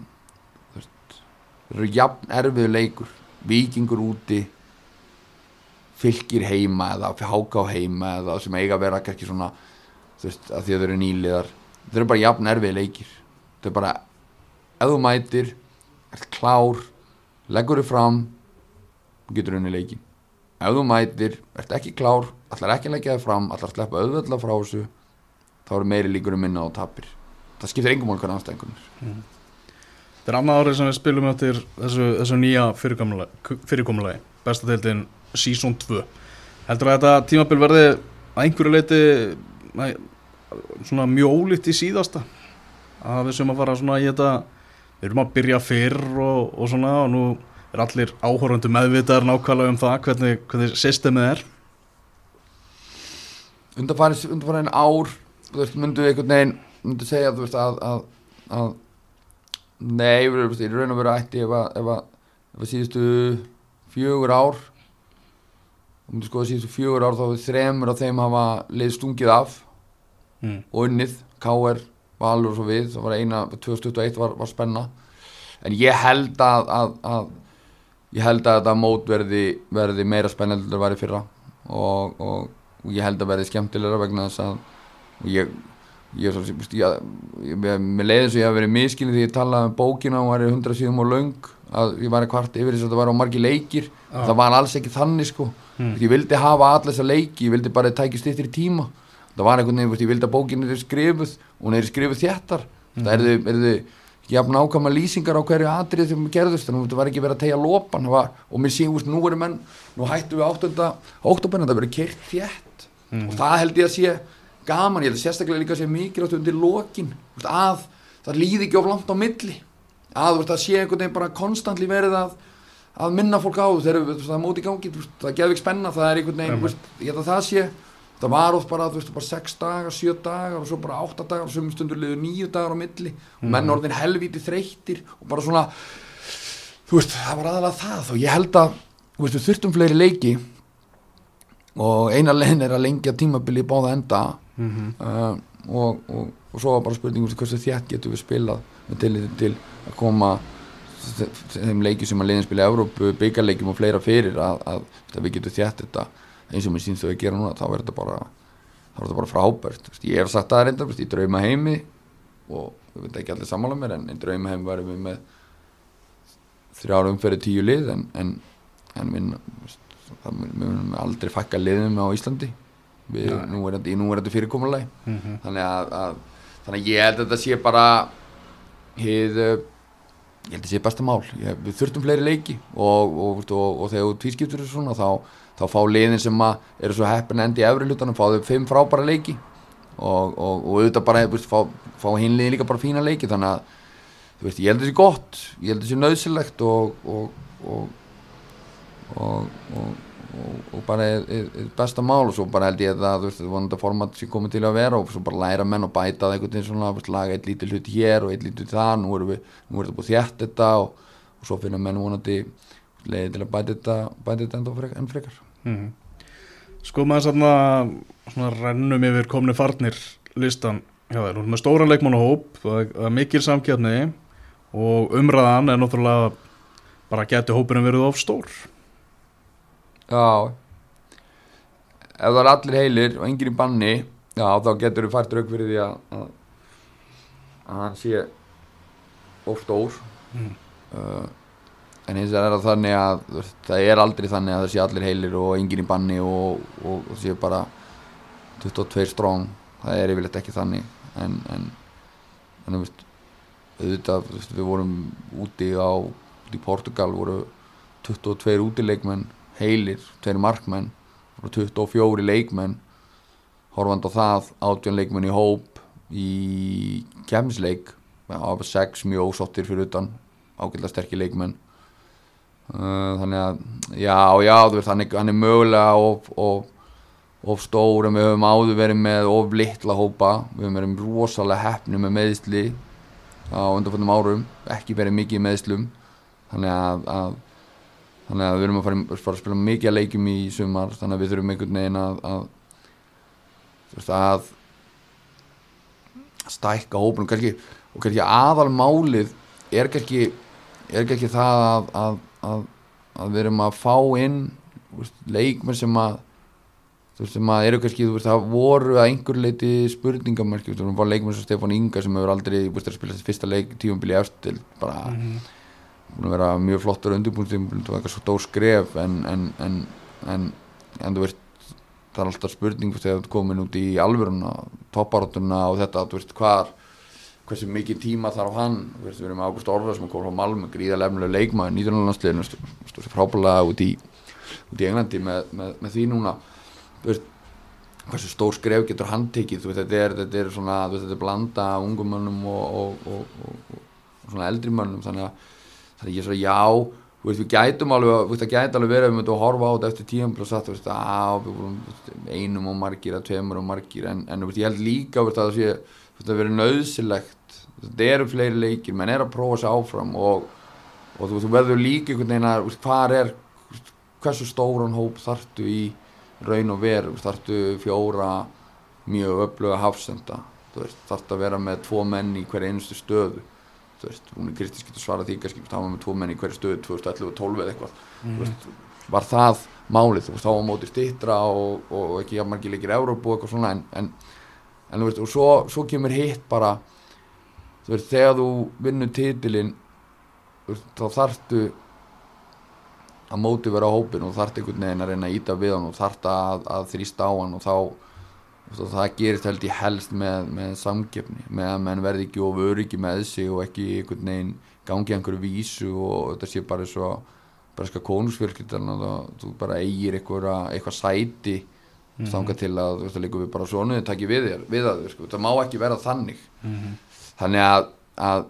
það eru jafn erfiðu leikur. Vikingur úti fylgir heima eða háká heima eða sem eiga að vera kannski svona þú veist, að því að þau eru nýliðar. Þau eru bara jafn erfið leikir. Þau eru bara, ef þú mætir ert klár, leggur þau fram getur unni leikin ef þú mætir, ert ekki klár ætlar ekki að leggja þau fram, að sleppa auðvölda frá þessu þá eru meiri líkur um minna og tapir. Það skiptir engum mál hvernig anstæðingunir þetta er annað árið sem við spilum eftir þessu, þessu nýja fyrirkomulagi, fyrirkomulagi. Besta deildin season 2 heldur að þetta tímabil verði að einhverju leiti svona mjög ólíkt í síðasta. Að við sem að fara svona í þetta við erum að byrja fyrr og, og svona og nú er allir áhórundu meðvitaðar nákvæmlega um það hvernig, hvernig systemið er. Undanfærin, undanfærin ár þú veist, myndu einhvern veginn myndu segja, þú veist, að, að, að nei, veist, í raun og veru ætti ef að, ef að, ef að síðustu fjögur ár þú myndu skoða síðustu fjögur ár þá þremur af þeim hafa leið stungið af mm. og unnið, K.R. Valur og svo við, það var eina 2021 var, var spenna en ég held að, að, að ég held að þetta mót verði, verði meira spennandi en það var í fyrra og, og, og ég held að verði skemmtilegra vegna þess að og ég ég er svo, ég, að hafi verið miskilin því ég talaði um bókina og var í 100 síðum og löng að ég var kvart yfir þess að það var á margi leikir Já. það var alls ekki þannig sko ég vildi hafa alla þessa leiki, ég vildi bara tækja stýttir í tíma það var einhvern veginn, ég vildi að bókin er skrifuð og hún er skrifuð þéttar. Það er þið, er þið jafn ákvæma lýsingar á hverju atrið þegar maður gerðust þannig að það var ekki verið að tegja lopan. Var, og mér síðan, nú eru menn nú hættu við 8. oktober það verið keirt þétt. Og það held ég að sé gaman, ég held sérstaklega líka að sé mikilvægt undir lokin. Veist, að það líði ekki of langt á milli. Að veist, það sé einhvern veginn bara konstantli verið að að minna fólk á þegar veist, það er móti gangi veist, það geður ekki spenna, það er einhvern veginn veist, ég held að það sé það var oft bara, þú veist, bara 6 dagar, 7 dagar og svo bara 8 dagar og sömum stundur liður 9 dagar á milli. Og menn orðin helvíti þreyttir og bara svona þú veist, það var aðalega það og ég held að, þú veist, við þurftum fleiri leiki og eina legin er að lengja tímabili í báða enda. Mm uh, og, og, og svo var bara spurningum hversu þétt getum við spilað með tilliti til að koma þe- þeim leiki sem að liðin spila í Evrópu, byggarleikjum og fleira fyrir að, að, að við getum þétt þetta eins og mér síns þau að gera núna þá er þetta bara, er bara frábært ég hef sagt það reyndar, í drauma heimi og við veit ekki allir sammála mér en í drauma heimi varum við með þrjára umferði tíu lið en, en, en við, það við munum aldrei fækka liðum á Íslandi við, Nei. nú er þetta, þetta fyrirkomulagi -hmm. þannig að, að þannig að ég held að þetta sé bara hið uh, ég held að þetta sé besta mál ég, við þurftum fleiri leiki og, og, og, og þegar þú tvískiptur þessu svona þá, þá fá liðin sem eru svo heppin endi í efri hlutanum fá þau fimm frábæra leiki. Og, og, og auðvitað bara veist, fá, fá hinliðin líka bara fína leiki. Þannig að veist, ég held þetta sé gott. Ég held þetta sé nöðsilegt og og, og, bara er, er, er besta mál. Og svo bara held ég að það, þú veist, vonandi format sem komið til að vera. Og svo bara læra menn og bæta það einhvern veginn svona, veist, laga eitt lítið hluti hér og eitt lítið það, nú erum við nú erum við búið þétt þetta og, svo finna menn vonandi leiði til að bæta þetta bæta þetta enn frekar Mm. Sko maður svona rennum yfir komni farnir listan hjá þér, hún er með stóran leikmannahóp það er- mikil samkjarni og umræðan er náttúrulega bara geti hópurinn verið of stór Já Ef það er allir heilir og enginn í banni Já, þá getur þú fært rauk fyrir því að að, að hann sé of stór Mm. uh, en hins vegar er það þannig að það er aldrei þannig að það sé allir heilir og enginn í banni og, og það sé bara 22 strong. Það er yfirleitt ekki þannig. En, en, en veist, auðvitað, veist, við vorum úti á úti í Portugal voru 22 útileikmenn heilir, tveir markmenn voru 24 leikmenn. Horfand á það, 18 leikmenn í hóp í kemsleik á 6 mjög ósottir fyrir utan ágætlega sterkir leikmenn þannig að já, já, þú veist, hann er, hann er mögulega of, of, of stór en við höfum áður verið með of litla hópa. Við höfum verið rosalega hefni með meðsli á undanfjöndum árum ekki verið mikið meðslum þannig að, að þannig að við erum að fara, fara að spila mikið að leikjum í sumar þannig að við þurfum einhvern veginn að, að þú veist að stækka hópunum kannski, og kannski aðal málið er kannski er kannski það að, að, að, að við erum að fá inn leikmenn sem að þú veist, sem að eru kannski, þú veist, það voru að einhver leiti spurningamærki, þú veist, það var leikmenn sem Stefán Inga sem hefur aldrei, þú veist, er að spila þessi fyrsta leik tífambili eftir, bara búin að vera mjög flottur undirbúin það var eitthvað svo dór skref en, en, en, en, en þú veist það er alltaf spurning þú veist, þegar þú komin út í alvöruna topparátuna og þetta, þú veist, hvar hversu mikið tíma þarf hann við erum með Ágúst Orðar sem er komið frá Malmö gríðarlefnilega leikmaður, 19. landsliðinu stóð sér frábælega út í út í Englandi með, með, með því núna veist, hversu stór skref getur hann tekið, veist, þetta er, þetta er svona, veist, þetta er blanda ungum mönnum og, og, og, og, svona eldri mönnum, þannig að þannig að ég er svo já, við gætum alveg, það gæti alveg verið að við myndum að horfa á þetta eftir tíum pluss að, að við vorum einum og margir að tveimur og margir en, en ég held líka, að það sé veist, það verið nöðsilegt þetta eru fleiri leikir, menn er að prófa sér áfram og, og þú þú verður líka einhvern veginn að, hvað er hversu stóran hóp þartu í raun og veru, þartu fjóra mjög öfluga hafsenda, þartu að vera með tvo menn í hverja einustu stöðu þú veist, hún er Kristins getur svarað því kannski, þá var með tvo menn í hverju stöðu 2011 og 12 eða eitthvað þú veist, var það málið, þú veist, þá var mótið stittra og, og ekki jafn margir leikir Európu og eitthvað svona en, en, en þú veist, og svo, svo kemur hitt bara þú veist, þegar þú vinnur veist, þá þarftu að mótið vera á hópin og þarftu einhvern veginn að reyna að íta við hann og þarftu að, að þrýsta á hann og þá og það gerist held ég helst með, með samgefni, með að menn verði ekki of öryggi með sig og ekki einhvern veginn gangi einhverju vísu og þetta sé bara svo breska konungsfjölskyldan og það, þú bara eigir eitthvað, eitthvað sæti mm -hmm. þanga til að þú veist að líka við bara svona þau takki við þér, við að þér sko, það má ekki vera þannig þannig að, að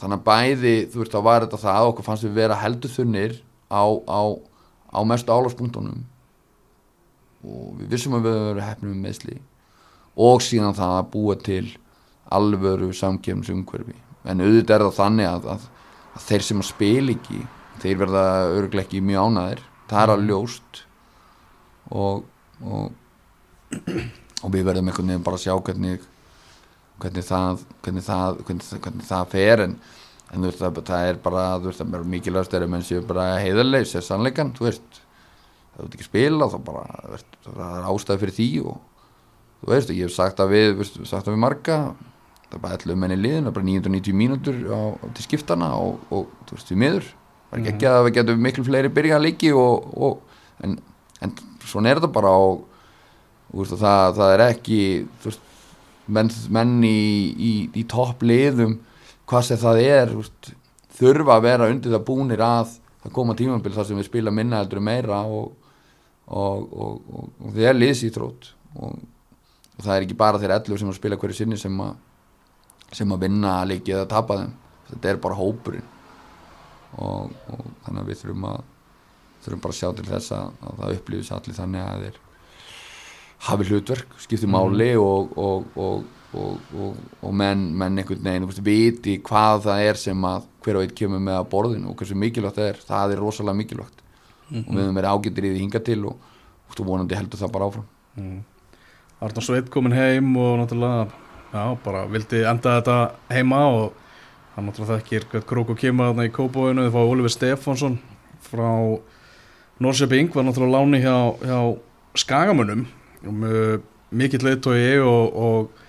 þannig að bæði, þú veist þá var þetta það okkur fannst við vera heldur þunnir á, á, á mestu álagspunktunum. Og við vissum að við höfum verið hefnum með meðsli og síðan það að búa til alvöru samkefnsumhverfi en auðvitað er það þannig að, að, að þeir sem að spila ekki þeir verða örglega ekki mjög ánæðir það er að ljóst. Og, og og við verðum einhvern veginn bara að sjá hvernig hvernig það hvernig það, hvernig, það- hvernig það fer en, en þú veist það, það er bara það er mikilvægast er að menn séu bara heiðarlegs er sannleikan, þú veist. Þú ert ekki spila þá bara veist, það er ástæði fyrir því og þú veist, ég hef sagt að við veist, sagt að við marga. Það er bara 11 menn í liðin, það er bara 990 mínútur á, til skiptana og, og þú veist, við miður. Það er ekki ekki að við getum miklu fleiri byrja að leiki og, og, en, en svona er þetta bara og, og það, það er ekki þú veist, menn, menn í, í, í topp liðum hvað sem það er veist, þurfa að vera undir það búnir að það koma tímabil þar sem við spila minna heldur meira og, og, og, og, það er liðsýtrót og, það er ekki bara þeir 11 sem að spila hverju sinni sem að sem að vinna leiki eða tapa þeim. Þetta er bara hópurinn. Og, þannig að við þurfum að þurfum bara að sjá til þess að, að það upplýðis allir þannig að þeir hafi hlutverk, skipti máli og, og, og, og, og menn, menn einhvern veginn, þú viti hvað það er sem að hver og einn kemur með að borðinu og hversu mikilvægt það er, það er rosalega mikilvægt. Og við höfum verið ágættir í því hinga til og, og vonandi heldur það bara áfram. Arnur Sveit komin heim og náttúrulega já, bara vildi enda þetta heima og hann náttúrulega þekkir hvað krók og kemur þarna í Kópavóinu þið fá Oliver Stefánsson frá Norseping var náttúrulega láni hjá, hjá Skagamunum um, uh, mikill leiðtói og, og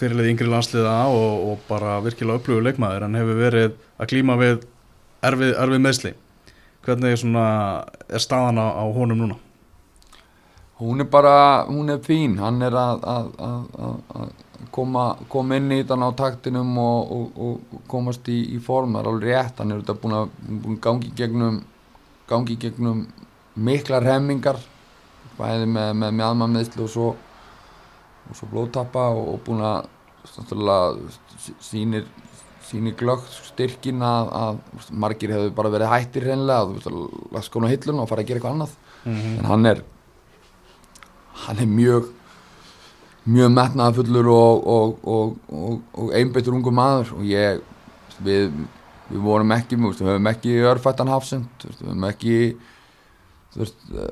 fyrirlið yngri landsliða og, og bara virkilega upplöfu leikmaður. En hefur verið að klíma við erfið, erfið meðsli hvernig er staðan á, á honum núna? hún er bara, hún er fín. Hann er að, að, að, að koma, koma inn í þetta á taktinum og, og, komast í, í form, það er alveg rétt. Hann er búin að, búin gangi gegnum gangi gegnum miklar hemmingar bæði með, með mjadma meðslu og svo og svo blóðtappa og, og búin að sýnir sýnir glöggt styrkin að, að margir hefur bara verið hættir hreinlega að skona hillun og fara að gera eitthvað annað mm -hmm. en hann er hann er mjög mjög metnaðafullur og, og, og, og einbyttur ungu maður og ég við, við vorum ekki við höfum ekki örfættan hafsend við höfum ekki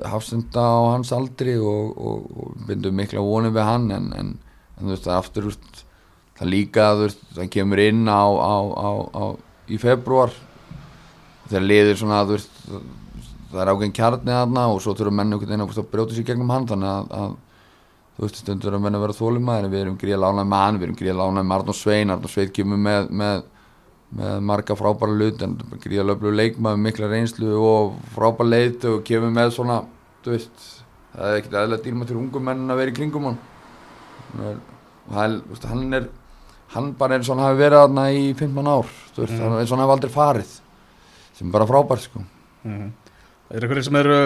hafsenda á hans aldri og bindum mikla vonið við hann en, en, en þú veist það aftur veist, það líka þú veist það kemur inn á, á, á, í februar þegar liður svona þú veist það er ágæðin kjarnið aðna og svo þurfum menn einhvern veginn að brjóta sér gegnum hann þannig að, að þú veist stundur að menna vera þólumæðir við erum gríða lánað með hann, við erum gríða lánað með Arnó Svein, Arnó Svein kemur með, með, með marga frábæra lut en gríða löflu leikmað með mikla reynslu og frábæra leit og kemur með svona, þú veist það er ekkert aðlega dýrma til ungum menn að vera í kringum hann og hann, hann er hann bara og hann hafi verið aðna í 15 ár, þú veist, mm. eins og hann hafi aldrei farið sem bara frábær sko mm. Er það hverju sem eru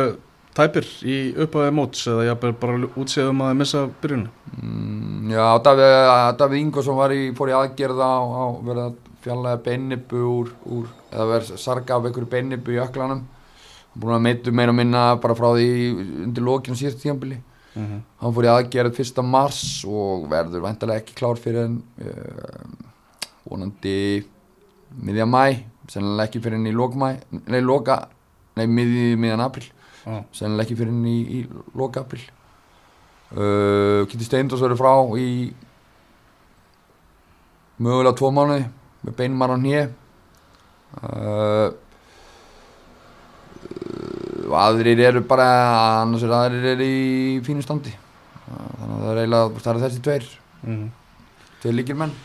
tæpir í upphæðið móts eða ég bara útséðum að missa byrjunu? Mm, já, Davíð, Ingvarsson fór í aðgerða á, á verða fjallega beinnibu úr, úr eða verða sarga af einhverju beinnibu í öklanum búin að meitu meira að minna bara frá því undir lókinu síðast tíanbili uh mhm. -huh. hann fór í aðgerð fyrsta mars og verður vantarlega ekki klár fyrir en uh, vonandi miðja mæ, sennilega ekki fyrir en í lókmæ, nei lóka nei, miðjan april ah. sennilega ekki fyrir henni í, í loka april uh, Kitty Steindors verður frá í mögulega tvo mánuði með beinmar á nýje uh, uh, aðrir eru bara annars er aðrir eru í fínu standi. Uh, þannig að það er eiginlega það er þessi tveir. Mm. tveir líkir menn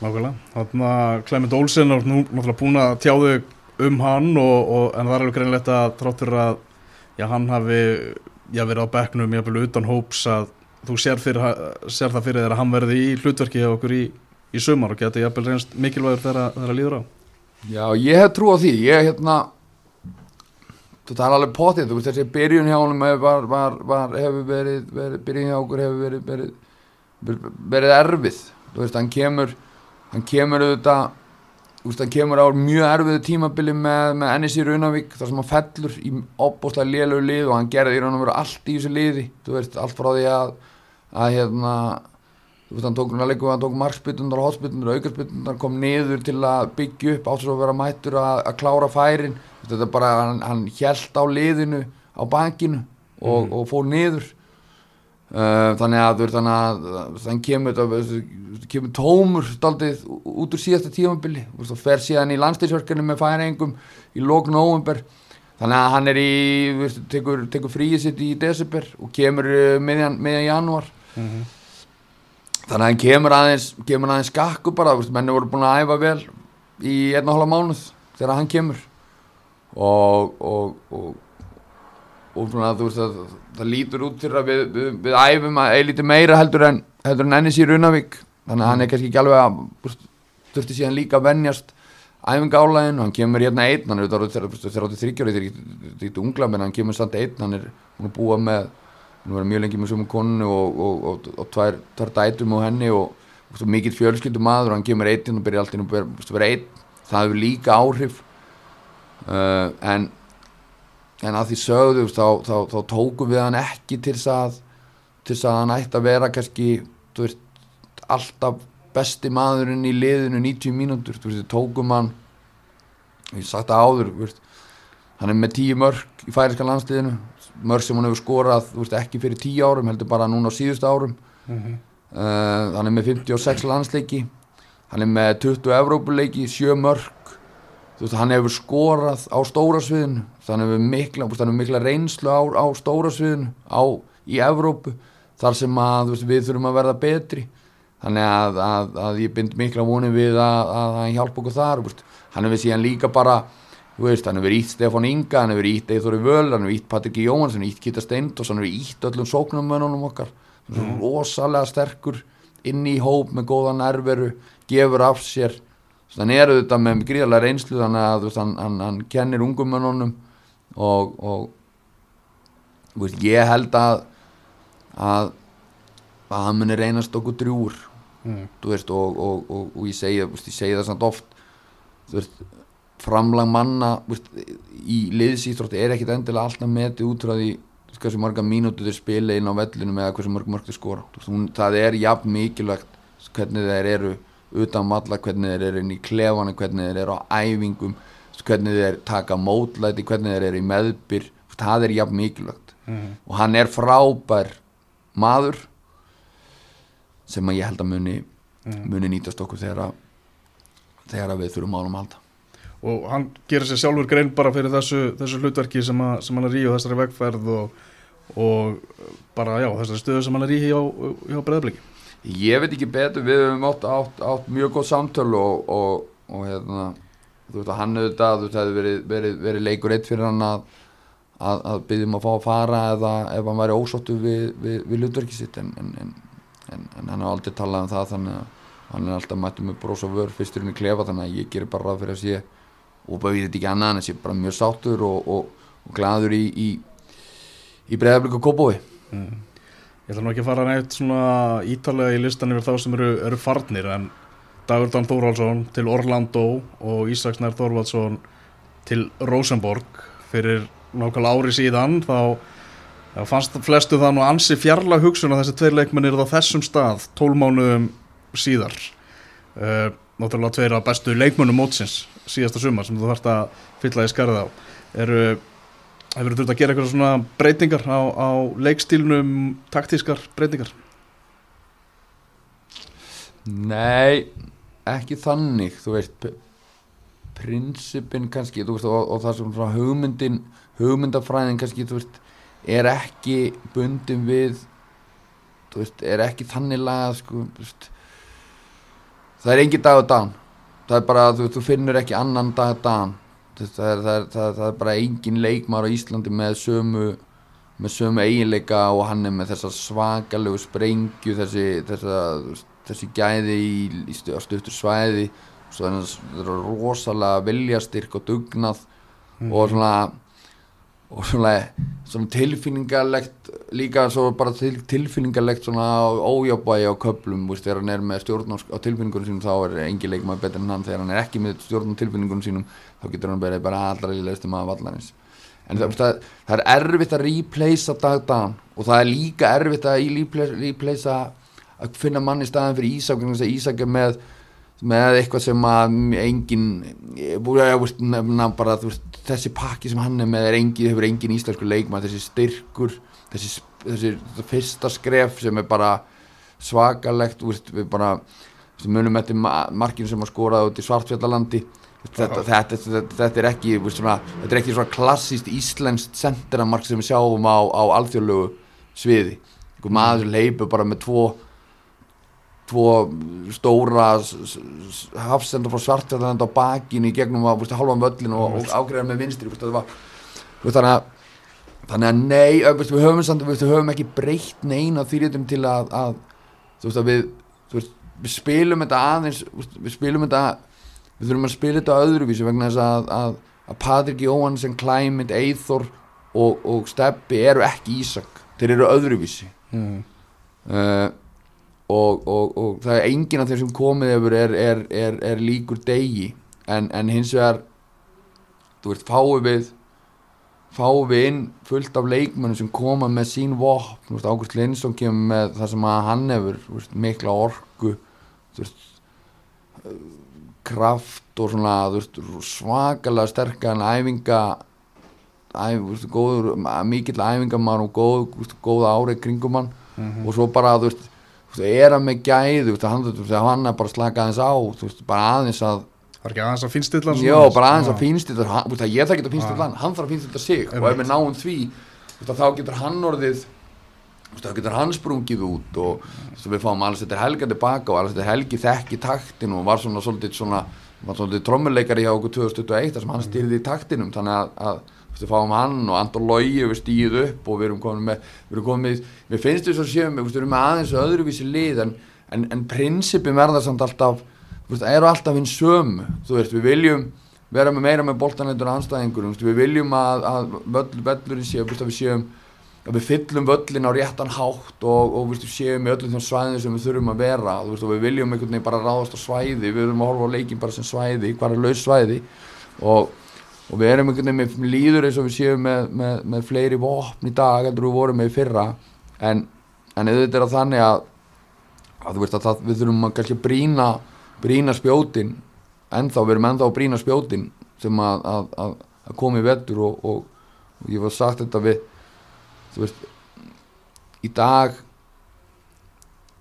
Nákvæmlega, þannig að Clement Olsen er nú náttúrulega búin að tjáðu um hann og, og, en það er alveg greinlegt að tráttur að já, hann hafi já, verið á bekknum jáfnvel utan hóps að þú sér, fyrir, sér það fyrir þér að hann verði í hlutverki hjá okkur í, í sumar og geti jáfnvel reynst mikilvægur þegar það líður á. Já, ég hef trú á því. Ég hérna þú talar alveg potið, þú veist þessi byrjun hjá hann var, var, var, hefur verið, verið byrjun hjá okkur hefur verið verið, verið erfið. Þú veist, hann kemur hann kemur auðvitað Úst, það kemur á mjög erfiðu tímabili með, með Ennis í Raunavík þar sem hann fellur í opbóstlega lélögu lið og hann gerði í raun og veru allt í þessu liði. Veist, allt frá því að að hérna þú veist, hann tók leika hann tók markspytunar, hotspytunar, aukarspytunar kom niður til að byggja upp áttur að vera mættur að, að klára færin. Þetta er bara, hann, hann hjælt á liðinu á bankinu og, mm. og fór niður. Uh, þannig að þú veist, þannig að þann kemur kemur tómur staldið út úr síðasta tímabili. Og fer síðan í landstýrsverkefni með færingum í lókn og óvember þannig að hann er í, veist, tekur, tekur fríið sitt í desember og kemur uh, meðjan, meðjan januar mm -hmm. Þannig að hann kemur aðeins kemur aðeins skakku bara menni voru búin að æfa vel í einn og hálfa mánuð þegar hann kemur. Og og, og, og svona, veist, það, það lítur út til að við, við, við æfum að eilíti meira heldur en heldur en ennis í Runavík. Þannig að hann er kannski ekki alveg að þurfti síðan líka að vennjast æfingálaðin og hann kemur hérna einn hann er þegar áttu þryggjóri þegar þetta er ungla menn hann kemur samt einn hann er búið með hann var mjög lengi með svömu konu og, og, og, og tvær, tvær dætum á henni og mikill fjölskyldum maður og hann kemur einn og byrja alltaf að vera einn. Það hefur líka áhrif. Uh, en en að því sögðu þá, þá, þá, tókum við hann ekki til þess að til þess að hann ætti að vera kannski þú veist alltaf besti maðurinn í liðinu 90 mínútur, þú veist, tókum hann ég sagt það áður veist, hann er með 10 mörg í færiska landsliðinu, mörg sem hann hefur skorað veist, ekki fyrir 10 árum, heldur bara núna á síðust árum mm -hmm. uh, hann er með 56 landsleiki hann er með 20 Evrópuleiki 7 mörg veist, hann hefur skorað á stóra sviðinu hann hefur mikla, hann hefur mikla reynslu á, á stóra sviðinu á, í Evrópu þar sem að við þurfum að verða betri þannig að, að, að ég bind mikla vonið við að, að hann hjálpa okkur þar veist. hann hefur síðan líka bara veist, hann hefur ítt Stefán Inga, hann hefur ítt Eithori Völ, hann hefur ítt Patrik Jóhans hann hefur ítt Kitta Steindos, hann hefur ítt öllum sóknarmönunum okkar. Mm. rosalega sterkur inn í hóp með góða nærveru, gefur af sér. Þannig er auðvitað með gríðarlega reynslu þannig að veist, hann, hann, hann kennir ungumönunum og, og veist, ég held að að að hann muni reynast okkur drjúr mm. og, og, og, og ég segi, ég segi það samt oft. Veist, framlag manna í liðsýþrótti er ekkit endilega alltaf metið út frá því hversu marga mínútu þeir spila inn á vellinu með hversu marga mörg þeir skora. Hún, það er jafn mikilvægt hvernig þeir eru utan valla hvernig þeir eru inn í klefana hvernig þeir eru á æfingum hvernig þeir taka mótlæti hvernig þeir eru í meðbyr. Það er jafn mikilvægt. Mm. og hann er frábær maður sem að ég held að muni muni nýtast okkur þegar að þegar að við þurfum ánum að halda og hann gerir sér sjálfur grein bara fyrir þessu, þessu hlutverki sem, að, sem hann er í og þessari vegferð og, og bara já, þessari stöðu sem hann er í hjá, hjá breðabliki ég veit ekki betur, við höfum átt, átt, átt mjög góð samtöl og, og, og hérna, þú veist að hann auðvitað, þú veist, það hefði verið, verið, verið leikur eitt fyrir hann að, að, að byggjum að fá að fara eða ef hann væri ósóttu við, við, við hlutverki sitt en, en, en, en, hann har aldrei talað um það þannig að hann er alltaf mættu með brós og vör fyrsturinn í klefa þannig að ég gerir bara ráð fyrir að sé og bara við þetta ekki annað en sé bara mjög sáttur og, og, og gladur í, í, í breðablík og kópói Ég ætla nú ekki að fara neitt svona ítalega í listan yfir þá sem eru, eru farnir en Dagur Dan Þórhalsson til Orlando og Ísaks Nær Þorvaldsson til Rosenborg. Fyrir nákvæmlega ári síðan þá, þá fannst flestu það nú ansi fjarlag hugsun að þessi tveir leikmennir á þessum stað tólmánuðum síðar. Uh, náttúrulega tveir af bestu leikmönnum mótsins síðasta sumar sem þú þarft að fylla í skarðið á eru Hefur þú þurft að gera eitthvað svona breytingar á, á leikstílunum, taktískar breytingar? Nei, ekki þannig, þú veist, prinsipin kannski, veist, og, og það sem svona hugmyndin, hugmyndafræðin kannski, þú veist, er ekki bundin við, þú veist, er ekki þannig lagað, sko, þú veist, það er engin dag og dan, það er bara, þú þú finnur ekki annan dag og dan, það er, það er, það er, það er bara engin leikmar á Íslandi með sömu, með sömu eiginleika og hann er með þessa svakalegu sprengju, þessi, þessa, þessi gæði í, í stu, á stuttur svæði. Það eru rosalega viljastyrk og dugnað og svona og svona, svona tilfinningalegt líka svo bara til, tilfinningalegt svona ójábægi á köplum veist, þegar hann er með stjórn á, tilfinningunum sínum þá er engi leikmaður betur en hann. Þegar hann er ekki með stjórn á tilfinningunum sínum þá getur hann bara, bara allra í leistum að vallarins. En það, það, það er erfitt að replacea dagdagan og það er líka erfitt að replace- replacea að finna mann í staðin fyrir Ísak Ísak er með með eitthvað sem að engin bara veist, þessi pakki sem hann er með er engin, hefur engin íslensku leikmann þessi styrkur þessi, þessi fyrsta skref sem er bara svakalegt veist, við bara veist, munum eftir ma- markinu sem að skora út í Svartfjallalandi. Þetta, þetta, þetta, þetta er ekki svona, þetta er ekki svona klassíst íslenskt senderamark sem við sjáum á, á alþjóðlegu sviði. Einhver maður sem leipur bara með tvo tvo stóra hafsenda frá svartfjalland á bakinu í gegnum veist, halvan völlin og, og ágreðar með vinstri veist, var, veist, þannig að þannig að nei, veist, við höfum samt, við höfum ekki breytt neina þýrjutum til að, að þú veist að við veist, við spilum þetta aðeins við spilum þetta við þurfum að spila þetta öðruvísi vegna þess að, að, að Patrik Jóhansen, Klæmynd, Eithor og, og Steppi eru ekki Ísak þeir eru öðruvísi Mm. uh, og, og, og það er enginn af þeim sem komið hefur er, er, er, er líkur degi. En, en hins vegar þú veist, fáum við fáum við inn fullt af leikmönnum sem koma með sín vopn, Ágúst Lindsson kemur með það sem að hann hefur veist, mikla orku þú veist kraft og svona veist, svakalega sterkan æfinga æf, góður, mikill æfingamar og góð, góða árið kringum hann. Og svo bara, þú veist, veist, er hann með þú veist, hann, er bara að slaka aðeins á, veist, bara aðeins að Það er ekki aðeins að finnst illa já, bara aðeins að finnstilla hann, þú veist, að ég það finnstilla hann, hann þarf að finnstilla sig. Og ef við náum því, veist, að þá getur hann orðið þá getur hann sprungið út og við fáum alls þetta helga tilbaka og alls þetta helgi þekki taktin og var svona svolítið svona, var svolítið trommuleikari hjá okkur 2021 þar sem hann styrði í taktinum. Þannig að, að við fáum hann og Andor Lógi við stíð upp og við erum komin með við erum komin með, við finnst þess að séum við erum með aðeins öðruvísi lið en, en, en prinsipin verða samt alltaf veist, eru alltaf þú veist, við viljum vera með meira með boltanleitur anstæðingur, þú veist, við viljum að, að völl, völlurinn séu, við séum að við fyllum völlin á réttan hátt og, og við séum í öllum þeim svæðin sem við þurfum að vera veist, og við viljum einhvern veginn bara ráðast á svæði við viljum að horfa á leikin bara sem svæði hvað er laus svæði. Og, og við erum einhvern veginn með líður eins og við séum með, með, með fleiri vopn í dag heldur við vorum með í fyrra. En, en auðvitað er það þannig að, að þú veist að það, við þurfum að kannski brína brína spjótin. Ennþá, við erum ennþá að brína spjótin sem að, að, að, að komi vettur og, og, og ég var sagt þetta við þú veist í dag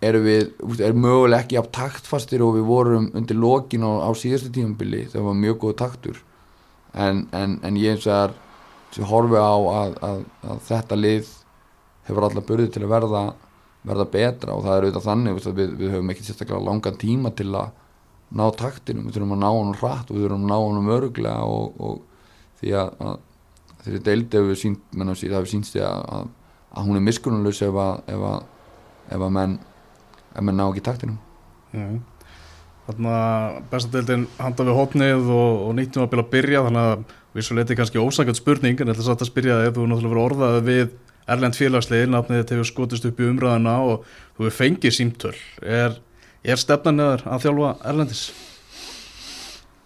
erum við, erum mögulega ekki af taktfastir og við vorum undir lokin á, á síðastu tímambili það var mjög góð taktur en, en, en ég sem horfi á að, að, að þetta lið hefur allar börði til að verða verða betra. Og það er auðvitað þannig við, við höfum ekki sérstaklega langan tíma til að ná taktinum, við þurfum að ná honum hratt og við þurfum að ná honum öruglega og, og því að, að þeirri deildi hefur sínt, menn að það hefur sínst því að, að hún er miskunnulus ef að ef að, ef að menn ef menn ná ekki taktinum. Já. Þannig að bestadeildin handa við hotnið og, og nýttum að byrja að byrja þannig að við svo letið kannski ósangjöld spurning en ætla satt að spyrja þig, þú náttúrulega verið orðað við Erlend félagslið, nafnið þetta hefur skotist upp í umræðina og þú hefur fengið símtöl er, er stefnan eður að þjálfa Erlendis?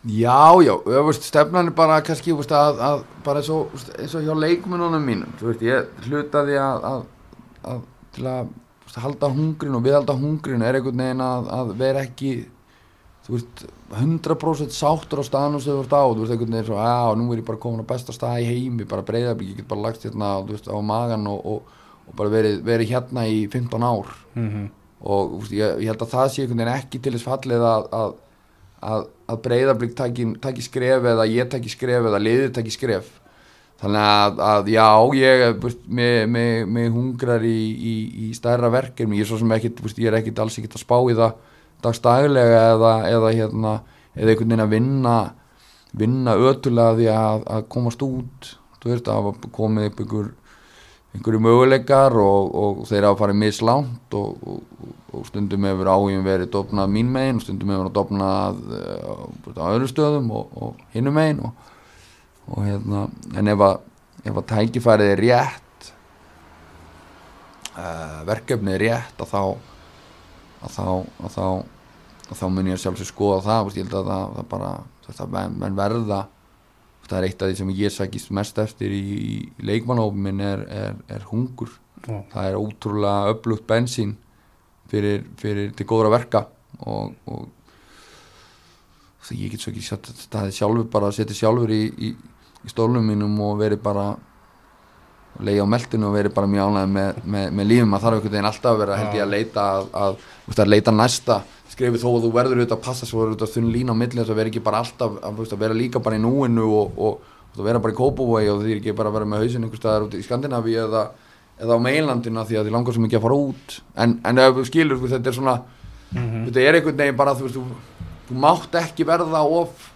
Já, já, veist, stefnan er bara kannski veist, að, að bara eins og, eins og hjá leikmununum mínum veist, ég hlutaði að, að, að til að halda hungrin og viðhalda hungrin er einhvern veginn að vera ekki þú veist, 100% sáttur á staðan sem þú ert á, þú veist, einhvern veginn svo, já, nú er ég bara komin á besta stað í heimi, bara breyðabík, ég get bara lagt hérna, þú veist, á magan og, og, og bara verið, verið hérna í 15 ár. Mm -hmm. og þú veist, ég, ég held að það sé einhvern veginn ekki til þess fallið að, að, að, að breyðabík taki skref eða ég taki skref eða liðið taki skref. Þannig að, að já, ég, þú veist, mig, hungrar í, í, í stærra verkefni, ég er svo sem ekkit, þú veist, ég er ekkit alls ekkit að spá í það dagstaglega eða, eða hérna eða einhvern veginn að vinna vinna ötulega því að, að komast út. Þú veist að komið upp einhver, einhverju möguleikar og, og þeir hafa farið mislánt og, og, og stundum hefur áhugin verið dopnað mín megin og stundum hefur dopnað uh, á öðru stöðum og hinnum megin og hérna en ef að, ef að tækifærið er rétt uh, verkefnið er rétt að þá að þá, að þá, að þá mun ég sjálfsög skoða það veist, ég held að það, það bara þetta menn, menn verða það er eitt af því sem ég sækist mest eftir í, í leikmannhófum minn er, er, er hungur. Ó. það er ótrúlega upplugt bensín fyrir, fyrir til góðra verka. Og, og það ég get svo ekki satt staðið sjálfur bara að setja sjálfur í, í, í stólnum mínum og verið bara leiði á meldinu og verið bara mjög ánægð með, með, með lífum að þarf einhvern veginn alltaf að vera held ég að leita að, að, að, að leita næsta skrifið þó að þú verður auðvitað að passa svo auðvitað þunn lína á milli þess að vera ekki bara alltaf að, veist, að vera líka bara í núinu og, og, og vera bara í Kópavói og því ekki bara að vera með hausin einhver staðar út í Skandinavíu eða, eða á meilandina því að því langar sem ekki að fara út. En, en ef þú skilur þú, þetta er svona þetta er einhvern veginn bara þú, veist, þú, þú mátt ekki verða of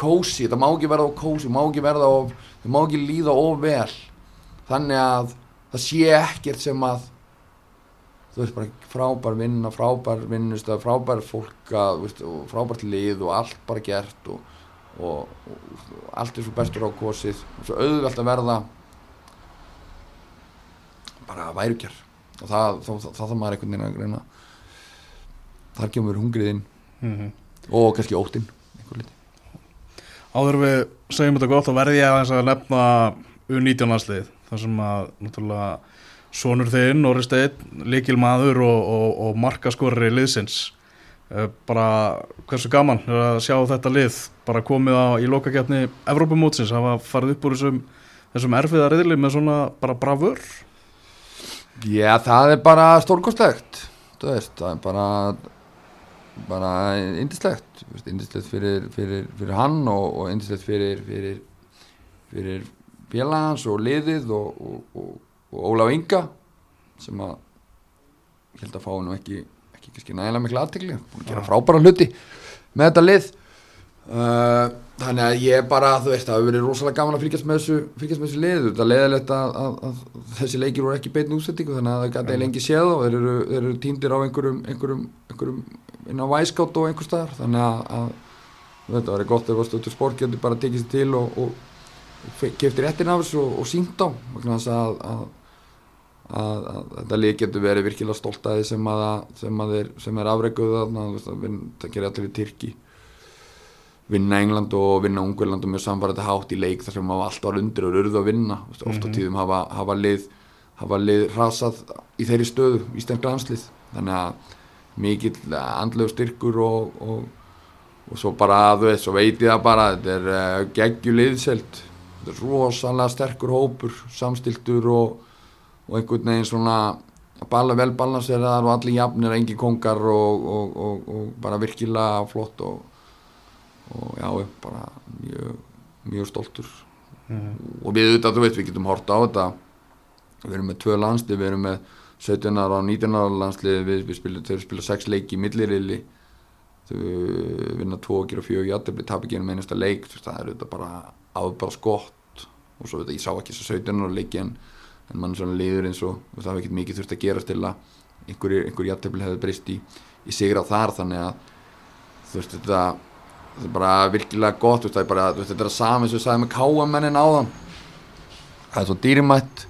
kósi, þetta má ekki verða of kósi má ekki verða of, það má ekki líða of vel. Þannig að það sé ekkert sem að þú veist bara frábær vinna frábær vinnustöð, frábær fólk að, veist, og frábært lið og allt bara gert og, og, og, og allt er svo bestur á kosið. Og svo auðvelt að verða bara værukjar og það þá þarf maður einhvern veginn að greina. Þar kemur hungrið inn. Mm -hmm. og kannski óttinn einhver liti Áður við segjum þetta gott þá verði ég að nefna U19 landslið þar sem að náttúrulega sonur þinn, Norri Steinn, líkil maður og, og, og markaskorri liðsins. Eh, bara hversu gaman er að sjá þetta lið bara komið á í lokakefni Evrópumótsins, hafa farið upp úr þessum, þessum erfiða reyðli með svona bara bravur? Já, það er bara veist, það er bara bara indislegt indislegt fyrir, fyrir, fyrir hann og, og indislegt fyrir fyrir, fyrir félagans og liðið og, og, og, og Ólaf Inga sem að ég held að fá nú ekki ekki kannski nægilega mikla aðtegli búin að gera frábæra hluti með þetta lið. Uh, þannig að ég bara þú veist, það hefur verið rosalega gaman að fylgjast með þessu, fylgjast með þessu lið. Þetta er leiðilegt að, að, að þessi leikir voru ekki beitn útsettingu þannig að það gæti eiginlega lengi séð og þeir eru, eru týndir á einhverjum, einhverjum, einhverjum inn á væskátt og einhver staðar. Þannig að, að þetta var gott ef að stötu sport getur bara tekið sér til og, og, og kefti réttin af þessu og, og sínt á þess að, að, þetta lið getur verið virkilega stolt að því sem að sem að þeir, sem er vin, það gerir allir í Tyrki. Vinna England og vinna Ungverland og mjög samfarið hátt í leik þar sem hafa allt var undir og urðu að vinna. Oft á tíðum hafa, hafa lið hafa lið rasað í þeirri stöðu íslensk landslið. Þannig að mikill andlegu styrkur og, og, og svo bara þú veist, svo veit ég það bara þetta er uh, geggju liðselt þetta er rosalega sterkur hópur samstiltur og, og einhvern veginn svona balla vel balanseraðar og allir jafnir engi kongar og, og bara virkilega flott og já, bara mjög, mjög stoltur. Og við auðvitað, þú veist, við getum horta á þetta. Við erum með tvö landslið, við erum með 17 ára og 19 ára landslið við, við spilum, þeir spila 6 leiki í millirili þau vinna 2 og gera 4 jættefli, tap ekki einum einasta leik það er auðvitað bara áðbara skott og svo veit ég, ég sá ekki þess að 17 ára leiki en, en mann svona liður eins og það hefði ekkert mikið þurft að gerast til að einhver, einhver jættefli hefði breyst í, í sigra þar. Þannig að þú veist þetta þetta er bara virkilega gott veist, bara, veist, þetta er að saman sem við sagðum með káamennin áðan. Það er svo dýrimætt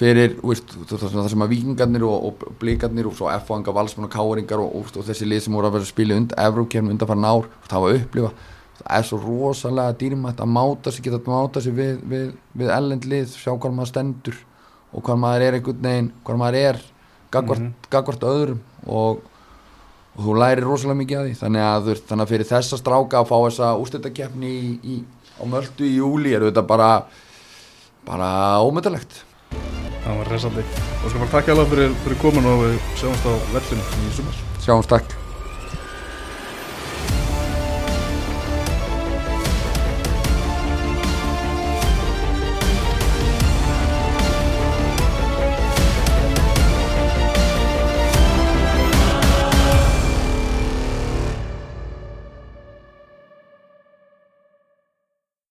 fyrir veist, það sem að vikingarnir og, og blíkarnir og svo F-vanga, valsmenn og káeringar og, og, og þessi lið sem voru að vera að spila und Evrókjörn undan farin ár, það var upplifa það er svo rosalega dýrimætt að máta sig, geta að máta sig við, við, við ellend lið, sjá hvað maður stendur og hvað maður er einhvern veginn hvað maður er gagvart, mm -hmm. gagvart öðrum og og þú lærir rosalega mikið að því. Þannig að, veist, þannig að fyrir þessa stráka að fá þessa ústættakefni á möldu í júli er þetta bara bara ómyndalegt Það var resandi. Og sko bara takk alveg fyrir, fyrir komin og við sjáumst á vellinu í sumar. Sjáumst takk